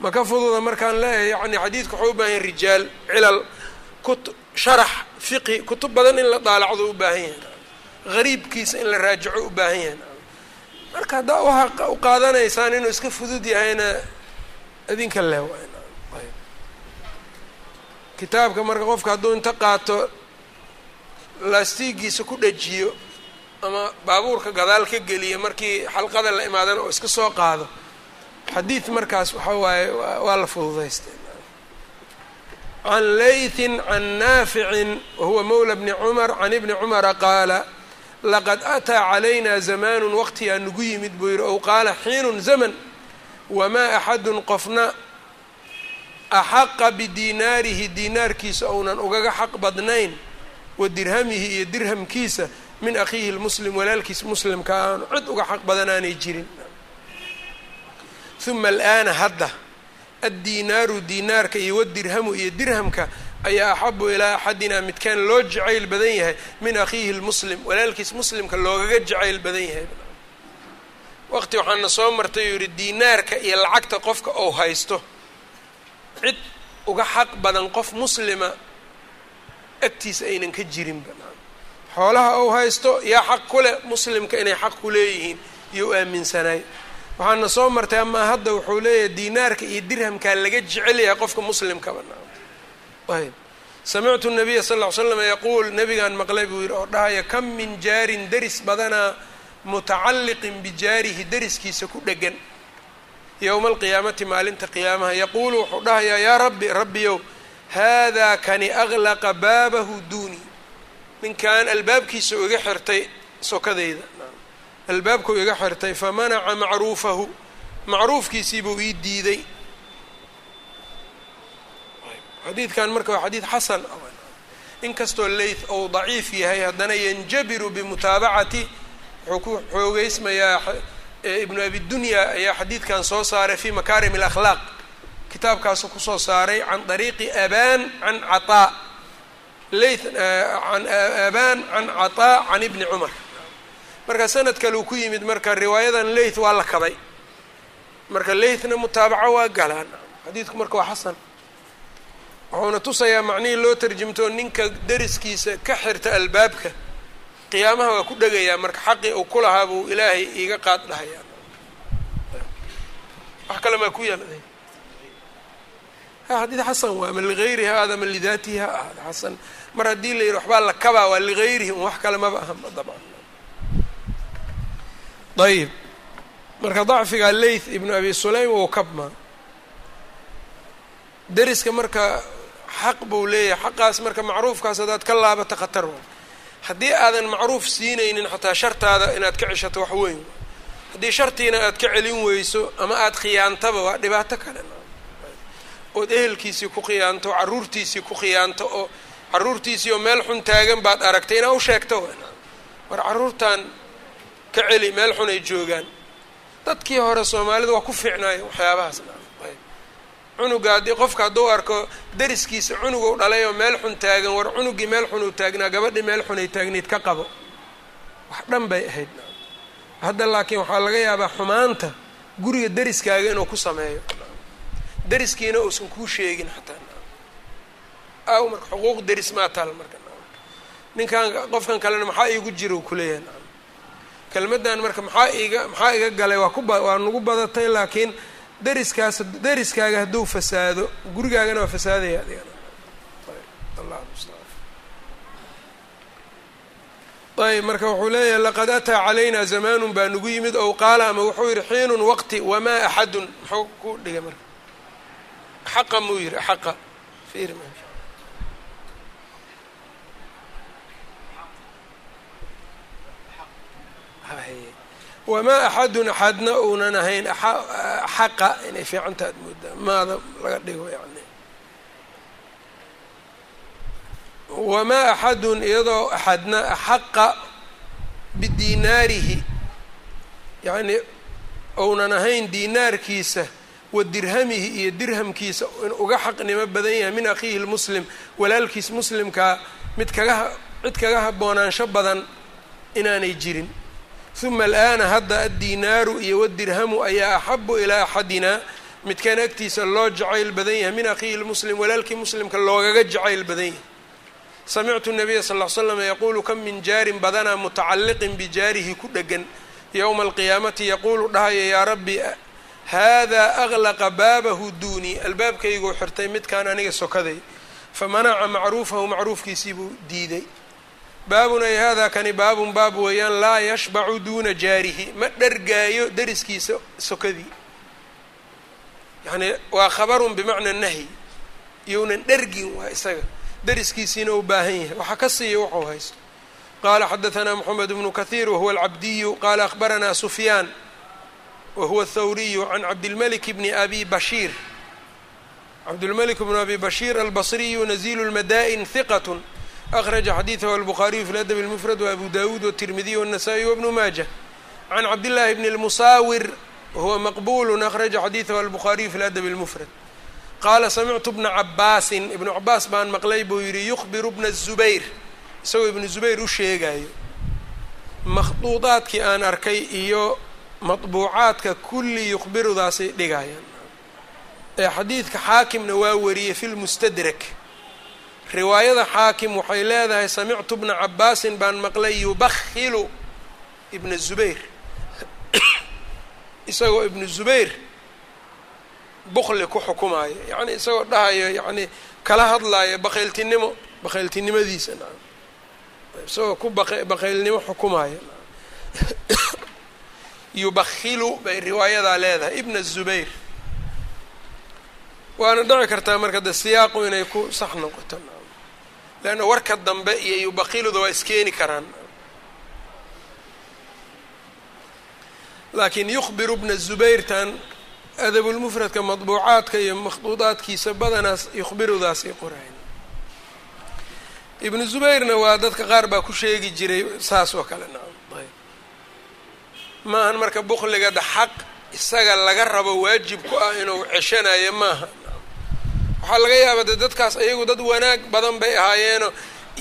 ma ka fududa markaan leeyahay yani xadiidka waxuu u baahan rijaal cilal kut sharax fiqhi kutub badan in la daalacdo u baahan yahay. Gariibkiisa in la raajaco u baahan yahay. Marka haddaa waxa u qaadanaysaan inuu iska fudud yahayna idinka leh kitaabka marka qofka hadduu inta qaato laastigiisa ku dhajiyo ama baabuurka gadaal ka geliyo markii xalqada la imaadana oo iska soo qaado xadiid markaas waxa waaye waa la fududaystay. Can laythin can naaficin wahuwa mawla bni cumar can ibni cumara qaala laqad ataa calayna zamaanun waqtigaa nagu yimid buu yidhi ow qaala xiinun zaman wamaa axadun qofna axaqa bidiinaarihi diinaarkiisa ounan ugaga xaq badnayn wa dirhamihi iyo dirhamkiisa min akhiihi lmuslim walaalkiis muslimka aanu cid uga xaq badan jirin uma al'aana hadda addiinaaru diinaarka iyo wadirhamu iyo dirhamka ayaa axabu ilaa axadina midkaan loo jacayl badan yahay min akhiihi lmuslim walaalkiis muslimka loogaga jacayl badan yahay waqti waxaana soo martay uu yihi diinaarka iyo lacagta qofka ou haysto cid uga xaq badan qof muslima agtiisa aynan ka jirinba xoolaha ou haysto yaa xaq ku leh muslimka inay xaq ku leeyihiin iyo u aaminsanaay waxaana soo martay amaa hadda wuxuu leeyahay diinaarka iyo dirhamkaa laga jecel yahay qofka muslimkaba ayb samictu nabiya sal ll ly slam yaquul nabigaan maqlay buu yidhi oo dhahaya kam min jaarin deris badanaa mutacalliqin bijaarihi deriskiisa ku dhegan yowma alqiyaamati maalinta qiyaamaha yaquulu wuxuu dhahayaa yaa rabbi rabbiyow haadaa kani aglaqa baabahu duuni. Ninkan albaabkiisa iga xirtay sokadeyda albaabkuu iga xirtay famanaca macruufahu. Macruufkiisiibuu ii diiday. Xadiidkan marka waa xadiid xasan. Inkastoo leyth ou daciif yahay haddana yanjabiru bimutaabacati wuxuu ku xoogeysmayaa ibnu abidunya ayaa xadiidkan soo saaray fi makaarim alakhlaaq. Kitaabkaasu ku soo saaray can dariiqi abaan an abaan can cataa can ibni cumar. Marka sanad kale uu ku yimid marka riwaayadan leyth waa la kabay. Marka leythna mutaabaco waa galaan. Xadiidku marka waa xasan. Wuxuuna tusayaa macnihii loo tarjimtoo ninka deriskiisa ka xirta albaabka qiyaamaha waa ku dhegayaa marka xaqii uu ku lahaa buu ilaahay iiga qaad dhahayaa. Wax kale maa ku yaalla ha xadiid xasan waa ma ligayrihi aada ma lidaatihi ha ahada xasan mar haddii la yidhi waxbaa la kabaa waa ligayrihi un wax kale maba ahanba dabcan. Ayib marka dacfiga leyth ibnu abi sulaym wou kabmaa deriska marka xaq buu leeyahay xaqaas marka macruufkaas haddaad ka laabata khatar haddii aadan macruuf siinaynin xataa shartaada inaad ka ceshato wax weyn. Haddii shartiina aad ka celin weyso ama aada khiyaantaba waa dhibaato kale. Ood ehelkiisii ku khiyaanto carruurtiisii ku khiyaanto oo carruurtiisii oo meel xun taagan baad aragtay inaa u sheegto. War carruurtan ka celi meel xun ay joogaan. Dadkii hore soomaalida waa ku fiicnaayo waxyaabahaas cunuga haddii qofka hadduu arko deriskiisa cunugou dhalay oo meel xun taagan war cunugii meel xun uu taagnaa gabadhii meel xun ay taagnayd ka qabo. Wax dhan bay ahayd. Hadda laakiin waxaa laga yaabaa xumaanta guriga deriskaaga inuu ku sameeyo. Deriskiina uusan kuu sheegin xataa. Aw marka xuquuq deris maa taal marka. Ninkan qofkan kalena maxaa iigu jira u kuleeyahay kelmaddan marka maxaa iiga maxaa iga galay? Waa kuba waa nagu badatay laakiin deriskaas deriskaaga hadduu fasaado gurigaagana waa fasaadaya adigana allah mustacaan ayb marka wuxuu leeyahay laqad ataa calayna zamaanun baa nagu yimid ow qaala ama wuxuu yihi xiinun waqti wamaa axadun. Muxuu ku dhigay marka. Xaqa muu yihi xaqa. Fiiri ma wamaa axadun axadna uunan ahayn xaqa inay fiicanta ad moodaa maada laga dhigo yani wamaa axadun iyadoo axadna axaqa bidiinaarihi yacni ounan ahayn diinaarkiisa wa dirhamihi iyo dirhamkiisa in uga xaqnimo badan yahay min akhiihi lmuslim walaalkiis muslimkaa mid kaga cid kaga haboonaansho badan inaanay jirin uma al'aana hadda addiinaaru iyo wadirhamu ayaa axabu ilaa axadina midkaan agtiisa loo jacayl badan yahay min akhiihi lmuslim walaalkii muslimka loogaga jacayl badan yahay samictu nabiya sal ll slam yaquulu kam min jaarin badanaa mutacalliqin bijaarihi ku dhegan yowma alqiyaamati yaquulu dhahaya yaa rabbi haadaa aglaqa baabahu duunii albaabkayguu xirtay midkaan aniga sokaday famanaca macruufahu macruufkiisii buu diiday baabun ay haadaa kani baabun baab weeyaan laa yashbacu duuna jaarihi. Ma dhargaayo deriskiisa sokadii. Yacni waa khabarun bimacna nahyi iyounan dhergin waa isaga. Deriskiisiina u baahan yahay. Waxaa ka siiya wuxuu haysto. Qaala xadaثanaa moxamed bnu kahiir wahuwa alcabdiyu qaala akhbaranaa sufyaan wahuwa athawriyu can cabdilmalik bni abi bashiir. Cabdilmalik bnu abi bashiir albasriyu nazilu lmadaa'in hiqat akhraja xadiidahu albukhaariyu fi ladab اlmufrad waabu dawuud wالtirmidiy wالnasaئي wbnu maaja can cabdillaahi bni اlmusaawir wahuwa maqbulu akhraja xadiidahu albukhaariyu fi ladab اlmufrad qaala samictu bna cabaasin ibnu cabaas baan maqlay buu yidhi yukhbiru bna zubayr isagoo ibnu zubayr u sheegayo makhduudaadkii aan arkay iyo maطbuucaadka kulli yukhbirudaasay dhigayaan ee xadiidka xaakimna waa wariyey fi lmustadrak riwaayada xaakim waxay leedahay samictu bna cabaasin baan maqlay yubakhilu ibna zubayr. *coughs* Isagoo ibnu zubayr bukli ku xukumaayo yacni isagoo dhahayo yacni kala hadlaayo bakhayltinimo bakhayltinimadiisa naam. Isagoo ku baq bakhaylnimo xukumaayo *coughs* yubakhilu bay riwaayadaa leedahay ibna zubayr. Waana dhici kartaa marka de siyaaqu inay ku sax noqoto leanna warka dambe iyo yubakhiluda waa iskeeni karaan laakiin yukhbiru bna zubayrtan adabulmufradka madbuucaadka iyo makhduudaadkiisa badanaas yukhbirudaasay qorayn ibnu zubayrna waa dadka qaar baa ku sheegi jiray saas oo kale nacam ayb maahan marka bukligada xaq isaga laga rabo waajib ku ah inuu ceshanayo maaha waxaa laga yaabaa de dadkaas ayagu dad wanaag badan bay ahaayeeno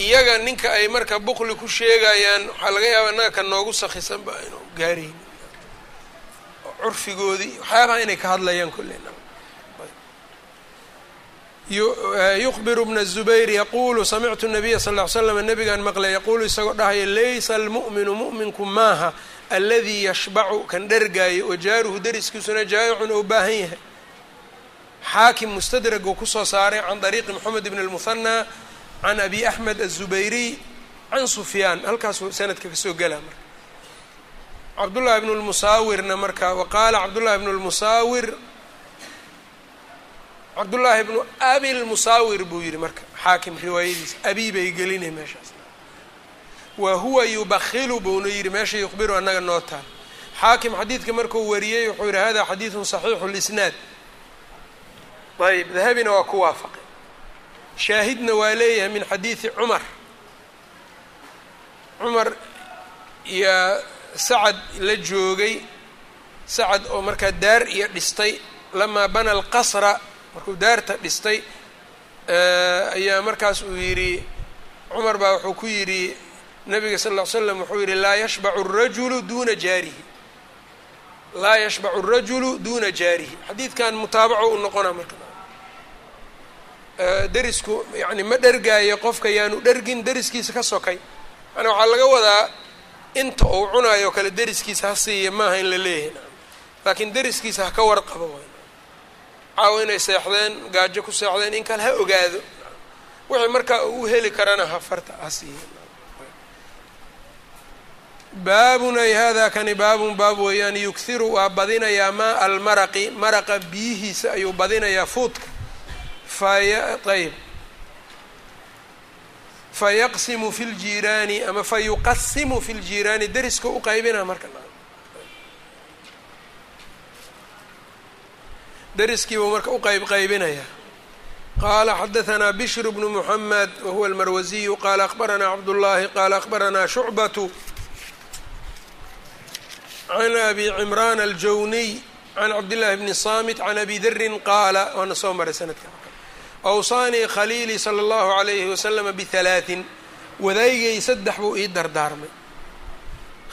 iyaga ninka ay marka bukli ku sheegayaan waxaa laga yaabaa innaga ka noogu sakhisan ba inuu gaarayni curfigoodii waxyaabaha inay ka hadlayaan kullina yukhbiru bna zubayr yaquulu samictu nabiya sal ly slam nabigaan maqlay yaquulu isagoo dhahaya laysa almu'minu mu'minku maaha aladii yashbacu kan dhergaayo wa jaaruhu dariskiisuna jaayicun oo baahan yahay xaakim mustadrag uu ku soo saaray can dariiqi moxamed ibn اlmuhanaa can abi axmed aلzubayriy can sufyaan halkaasuu sanadka ka soo gelaa marka cabdullahi bnu lmusaawirna marka waqaala cabdullahi bnu lmusaawir cabdullaahi bnu abi lmusaawir buu yihi marka xaakim riwaayadiisa abi bay gelinay meeshaas wa huwa yubakhilu buuna yidhi meesha yukhbiru annaga noo taal xaakim xadiidka markuu wariyey wuxuu yihi hada xadiidun saxiixu lisnaad ayb dahabina waa ku waafaqay shaahidna waa leeyahay min xadiidi cumar cumar iyo sacad la joogay sacad oo markaa daar iyo dhistay lamaa bana alqasra markuu daarta dhistay ayaa markaas uu yidhi cumar baa wuxuu ku yidhi nabiga sal ll ly slam wuxuu yidhi laa yashbacu rajulu duuna jaarihi laa yashbacu rajulu duuna jaarihi xadiidkan mutaabaco u noqona marka derisku yani ma dhergaayo qofka yaanu dhergin deriskiisa ka sokay. Yani waxaa laga wadaa inta uu cunayo kale deriskiisa ha siiya maaha in la leeyahay. Laakiin deriskiisa ha ka warqabo caawo inay seexdeen gaajo ku seexdeen in kale ha ogaado. Wixii markaa uu heli karana ha farta ha siiya baabun ay hada kani baabun baab weeyaan yughiru waa badinayaa maa almaraqi maraqa biyihiisa ayuu badinayaa fuudka ayb fayaqsimu fi ljiiraani ama fayuqasimu fi ljiiraani deriska u qaybina marka deriskiibuu marka u qayb qaybinaya qaala xadahanaa bishr bnu muxamed wahuwa almarwasiyu qaala akbaranaa cabdullaahi qaala akbaranaa shucbatu can abi cimraan aljawniy can cabdillahi bni samit can abi darin qaala waana soo maray sanadka awsaanii khaliilii sala allahu alayhi wasalama bihalaatin wadaygay saddex buu ii dardaarmay.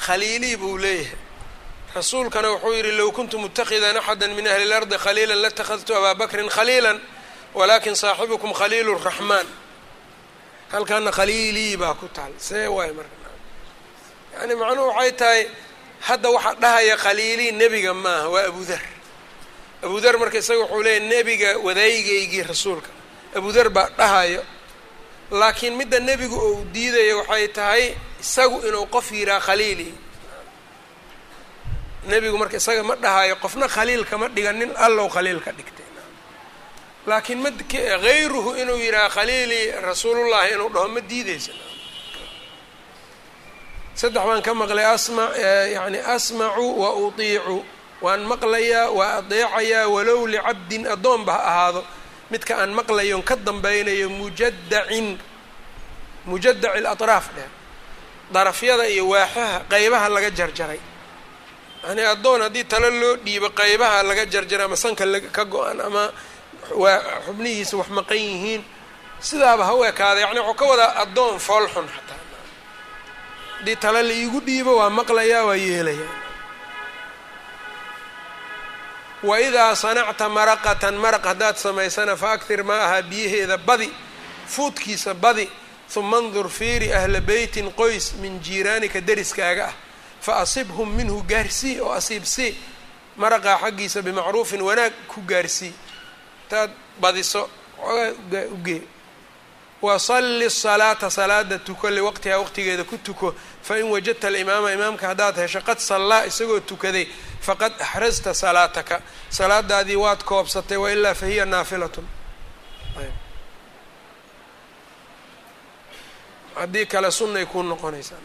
Khaliilii buu leeyahay. Rasuulkana wuxuu yidhi low kuntu mutakhidan axada min ahli اlardi khaliila latakhadtu abaa bakrin khaliila walakin saaxibukum khaliilu raxmaan halkaana khaliilii baa ku taal. See waay marka. Yani macnuhu waxay tahay hadda waxaa dhahaya khaliilii nebiga maaha waa abudar abudar marka isaga wuxuu leeyahy nebiga wadaygaygii rasuulka abudar baa dhahayo laakiin midda nebigu uu diidayo waxay tahay isagu inuu qof yihaa khaliili. Nebigu marka isaga ma dhahayo qofna khaliil kama dhigan nin allow khaliil ka dhigtay. Laakiin ma hayruhu inuu yidhaha khaliili rasuulullahi inuu dhaho ma diideysa saddex baan ka maqlay asma yani asmacu wa utiicu waan maqlayaa waa adeecayaa walow licabdin addoonba ha ahaado midka aan maqlayon ka dambaynayo mujadacin mujadaci latraaf dheh darafyada iyo waaxaha qeybaha laga jarjaray. Yani addoon haddii talo loo dhiibo qeybaha laga jarjaray ama sanka ka go-an ama xubnihiisa wax maqan yihiin sidaaba ha u ekaada yani wuxuu ka wadaa addoon foolxun xataa. Haddii tale la iigu dhiibo waa maqlayaa waa yeelayaa wa idaa sanacta maraqatan maraq haddaad samaysana fa aktir ma ahaa biyaheeda badi fuudkiisa badi. Huma andur fiiri ahla beytin qoys min jiiraanika deriskaaga ah. Fa asibhum minhu gaarsii oo asiibsii maraqaa xaggiisa bimacruufin wanaag ku gaarsii intaad badiso xoogaa ugee wasalli salaata salaada tuko liwaqtihaa waqtigeeda ku tuko. Fain wajadta alimaama imaamka haddaad hesho qad sallaa isagoo tukaday faqad axrasta salaataka. Salaadaadii waad koobsatay wailaa fahiya naafilatun. Haddii kale sunnay kuu noqonaysaa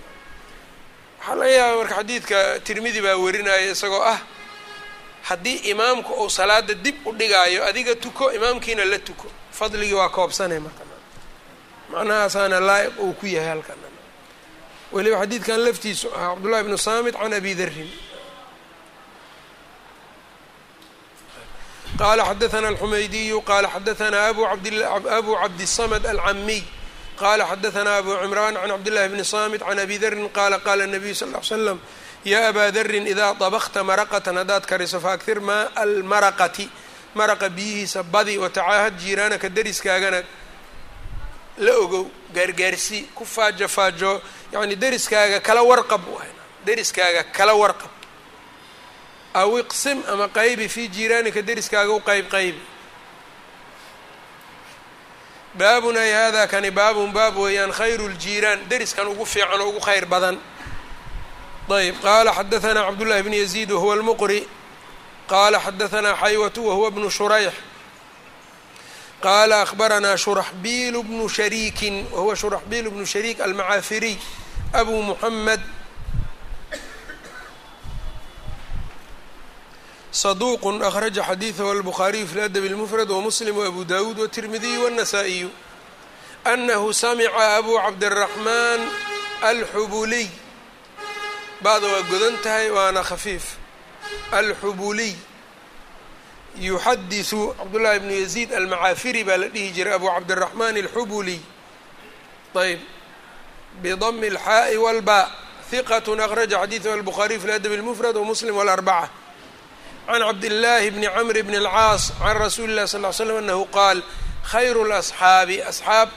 waxaa laga yaabaa marka xadiidka tirmidi baa warinaya isagoo ah haddii imaamku uu salaada dib u dhigaayo adiga tuko imaamkiina la tuko. Fadligii waa koobsanay marka macnahaasaana laa'iq uu ku yahay halkan weliba xadiidkan laftiisu ah cabdullahi bnu saamit can abi darin qala xadaثna alxumaydiyu qala xadaثna abu cabdiلsamd alcamiy qala xadaثna abu cimran can cabdillahi bni samit can abi darin qala qala الnabiyu sal ly slam ya abaa darin idaa dabkta maraqatan haddaad kariso faaktir maa almaraqati maraqa biyihiisa badi watacaahad jiiraanaka deriskaagana la ogow gaargaarsii ku faajofaajo yani deriskaaga kala warqab waay deriskaaga kala warqab. Aw iqsim ama qaybi fii jiiraanika deriskaaga u qayb qaybi. Baabun ay haadaa kani baabun baab weeyaan khayru ljiiraan deriskan ugu fiican oo ugu khayr badan. Ayb qaala xadaanaa cabdullahi bn yaziid wahuwa lmuqri qaala xadaanaa xaywatu wahuwa bnu shurayx qaala akhbaranaa shuraxbiilu bnu shariikin wahuwa shuraxbiil bnu shariik almacaafiriy abu muxamed saduuqun akhraja xadiidahu albukhaariyu fi ladabi اlmufrad wamuslim waabu dawuud watirmidiyu wاnasaa'iyu anahu samica abuu cabdiraxmaan alxubuliy bacda waa godan tahay waana khafiif alxubuliy يxadiث cبداللahi بن يزيد المعاafري baa la dhihi jiray أbو cabدالرحمن الxبuliي طيب بضم الحاء والباء ثقة أخرجa xadيiثه البخارiي في الأdب المفرد ومسلم والأربعة can cabdillaahi bni camr bni alcaas can rasuuli illahi sal ly slam annahu qaal khayru lasxaabi asxaab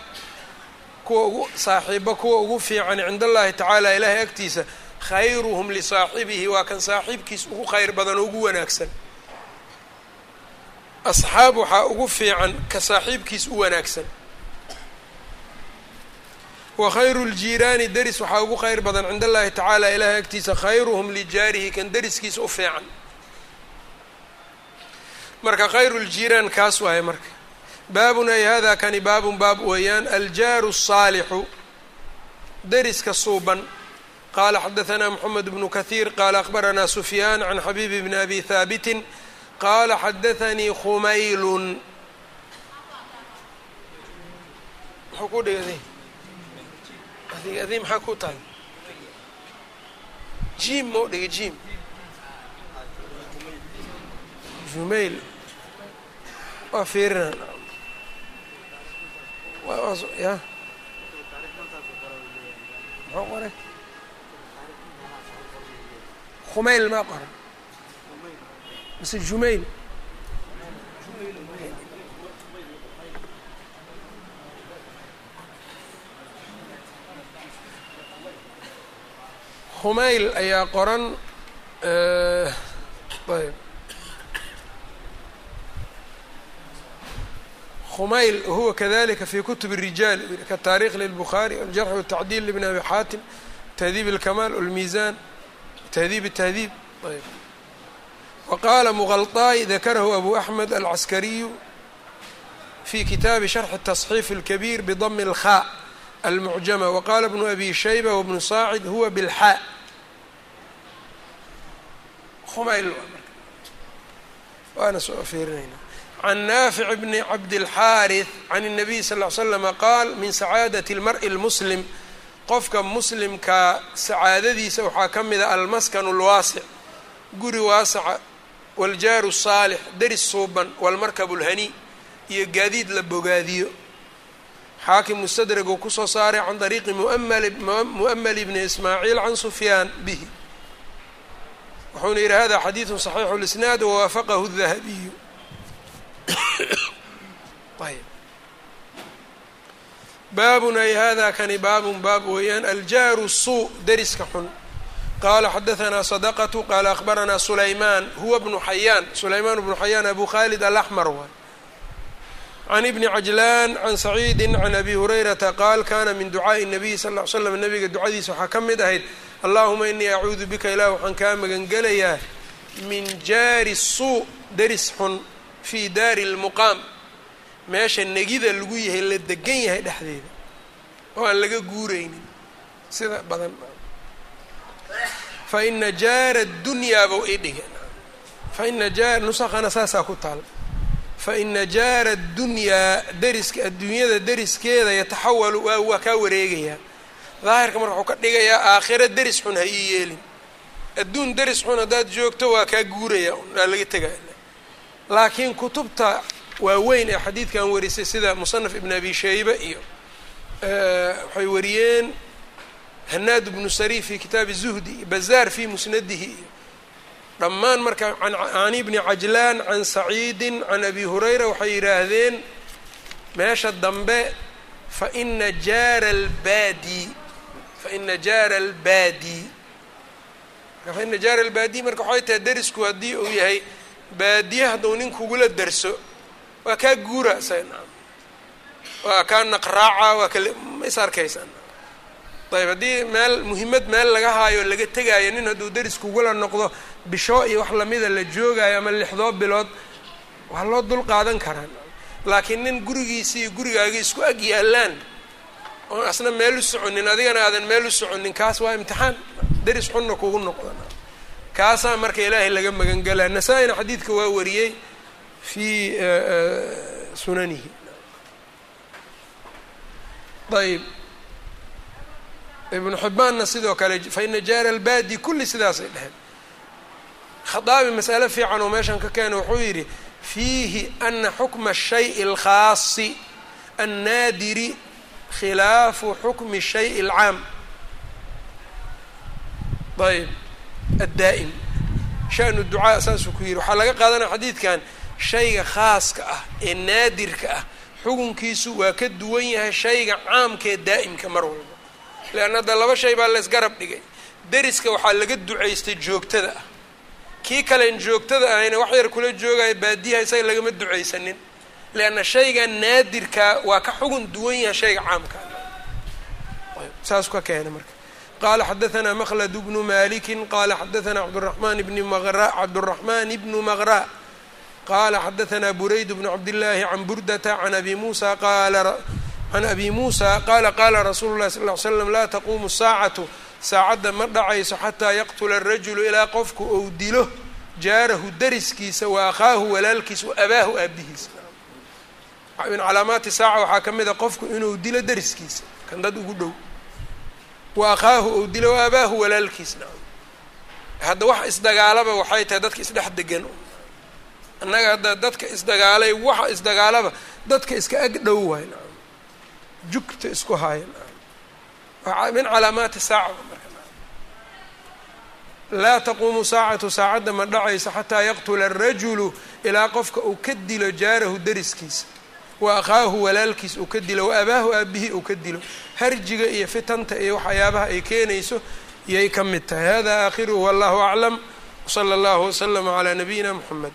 kuwa ugu saaxiibo kuwa ugu fiican cinda allahi tacaala ilaahay agtiisa khayruhum lisaaxibihi waa kan saaxiibkiis ugu khayr badan oo ugu wanaagsan asxaab waxaa ugu fiican ka saaxiibkiis u wanaagsan wa khayru ljiiraani deris waxaa ugu khayr badan cinda allahi tacaala ilaahay agtiisa khayruhum lijaarihi kan deriskiisa u fiican marka khayru ljiiraan kaas waaye marka baabun ay hada kani baabun baab weeyaan aljaaru الsaalixu deriska suuban qala xadaثna mxamed bnu kahiir qala akhbaranaa sufyaan can xabiibi bni abi haabitin qala xadaثanii khumaylun muxuu ku dhigday adig adi maxaa ku tahay? Jim mau dhigay jim jumayl waa fiirina. Ya. Muxuu qoray? Khumayl maa qoran mise jumayl khumayl ayaa qoran ayb khumayl huwa kadalika fi kutub الrijaal kataarikh lلbukhaarي aljarx wالtacdiil lbn abi xaatim tahdiib اlkamaal اlmiizan tahdiib الtahdiib ayb waqaala muqalطaaي dakarahu abu axmed alcaskariyu fi kitaabi sharxi التصxiif الkabiir bdm اlkhاء almucjama waqala bnu abi shayba wbnu saacid huwa bilxaa khumayl waana soo fiirinayna can naafic bni cabdilxaariث can الnabiy sal ly slama qaal min sacaadati اlmar'i اlmuslim qofka muslimkaa sacaadadiisa waxaa ka mida almaskan اlwaasic guri waasaca waاljaaru الsaalix deris suuban wاlmarkab اlhanii iyo gaadiid la bogaadiyo xaakim mustadrag uu kusoo saaray can dariiqi mu'ml bni ismaaciil can sufyaan bihi wuxuuna yidhi hada xadiidu صaxiixu اlisnaad wawaafaqahu الdahabiyu ayb baabun ay hada kani baabun baab weeyaan aljaaru suu deriska xun qala xadaثna صdqة qala akhbarana sulayman huwa bnu xayaan sulayman bnu xayaan abu khalid alaxmar waay can ibni cajlaan can saciidi can abi hurayrata qaal kana min ducaaءi الnabiyi sal ll ly slam nabiga ducadiisa waxaa ka mid ahayd allahuma inii acuudu bika ilah waxaan kaa magangelayaa min jaari suu deris xun fii daari اlmuqaam meesha negida lagu yahay la degan yahay dhexdeeda oo aan laga guureynin sida badan faina jaara dunyaa bou ii dhiga faina jaar nusakana saasaa ku taal. Faina jaara dunyaa deriska adduunyada deriskeeda yataxawalu waa waa kaa wareegayaa daahirka marka wuxuu ka dhigayaa aakhiro deris xun ha ii yeelin. Adduun deris xun haddaad joogto waa kaa guuraya waa laga tegaya laakiin kutubta waaweyn ee xadiidkan warisay sida musanaf ibn abi shayba iyo waxay wariyeen hanaad bnu sari fi kitaabi zuhdi bazaar fi musnadihi. Iyo dhammaan marka can ibni cajlaan can saciidin can abi hurayra waxay yidhaahdeen meesha dambe faina jaara albaadi faina jaara albaadi. Faina jaara albaadi marka waxay tahay derisku haddii uu yahay baadiye hadduu nin kugula derso waa kaa guura waa kaa naqraaca waa kale ma arkaysaa ayb haddii meel muhiimad meel laga haayo laga tegaayo nin hadduu deris kugula noqdo bisho iyo wax lamida la joogaayo ama lixdoo bilood waa loo dul qaadan karaa laakiin nin gurigiisi iyo gurigaagi isku ag yaalaan oon asna meel u soconin adigana aadan meel u soconin kaas waa imtixaan deris xunna kugu noqda kaasaa marka ilaahay laga magan gelaa nasaa-ina xadiidka waa wariyey fii sunanihi ayb ibnu xibbaanna sidoo kale faina ina jaara albaadi kulli sidaasay dhaheen. Khadaabi mas'ale fiican oo meeshan ka keena wuxuu yidhi fiihi ana xukma ashay alkhaasi annaadiri khilaafu xukmi shayi alcaam. Ayb addaa'im. Shanu ducaa saasuu ku yidhi. Waxaa laga qaadanaya xadiidkan shayga khaaska ah ee naadirka ah xukunkiisu waa ka duwan yahay shayga caamka ee daa'imka mar walba leanna hadda laba shay baa laysgarab dhigay. Deriska waxaa laga ducaystay joogtada. Ah kii kalen joogtada ahayna wax yar kula joogaya baadiyaha isaga lagama ducaysanin. Leanna shayga naadirka waa ka xugun duwan yahay shayga caamkaa saas ka keena marka. Qaala xadaanaa maqlad bnu maliki qaala xadaanaa cabduramaan bni maqra cabduraxmaan bnu maqra qaala xadaanaa burayd bnu cabdillaahi can burdata can abi muusa qaala can abi موسى qaala qaala rasuulu llahi sal ly slam laa taquumu saacatu saacadda ma dhacayso xataa yaqtula arajulu ilaa qofku ou dilo jaarahu dariskiisa wa akhaahu walaalkiisa wa abaahu aabbihiisa min calaamaati saaca waxaa ka mid a qofku inuu dilo dariskiisa kan dad ugu dhow wa akhaahu ou dilo wa abaahu walaalkiisa hadda wax isdagaalaba waxay tahay dadka isdhex degan annaga hadda dadka isdagaalay waxa isdagaalaba dadka iska ag dhow waay jugta isku haaya min calaamaati saaca laa taquumu saacatu saacadda ma dhacaysa xataa yaqtula arajulu ilaa qofka uu ka dilo jaarahu dariskiisa wa akhaahu walaalkiis uu ka dilo wa abaahu aabihii uu ka dilo harjiga iyo fitanta iyo waxyaabaha ay keenayso iyay ka mid tahay hada aakhiruhu wallahu aclam wsala allahu waslama calaa nabiyina muxamed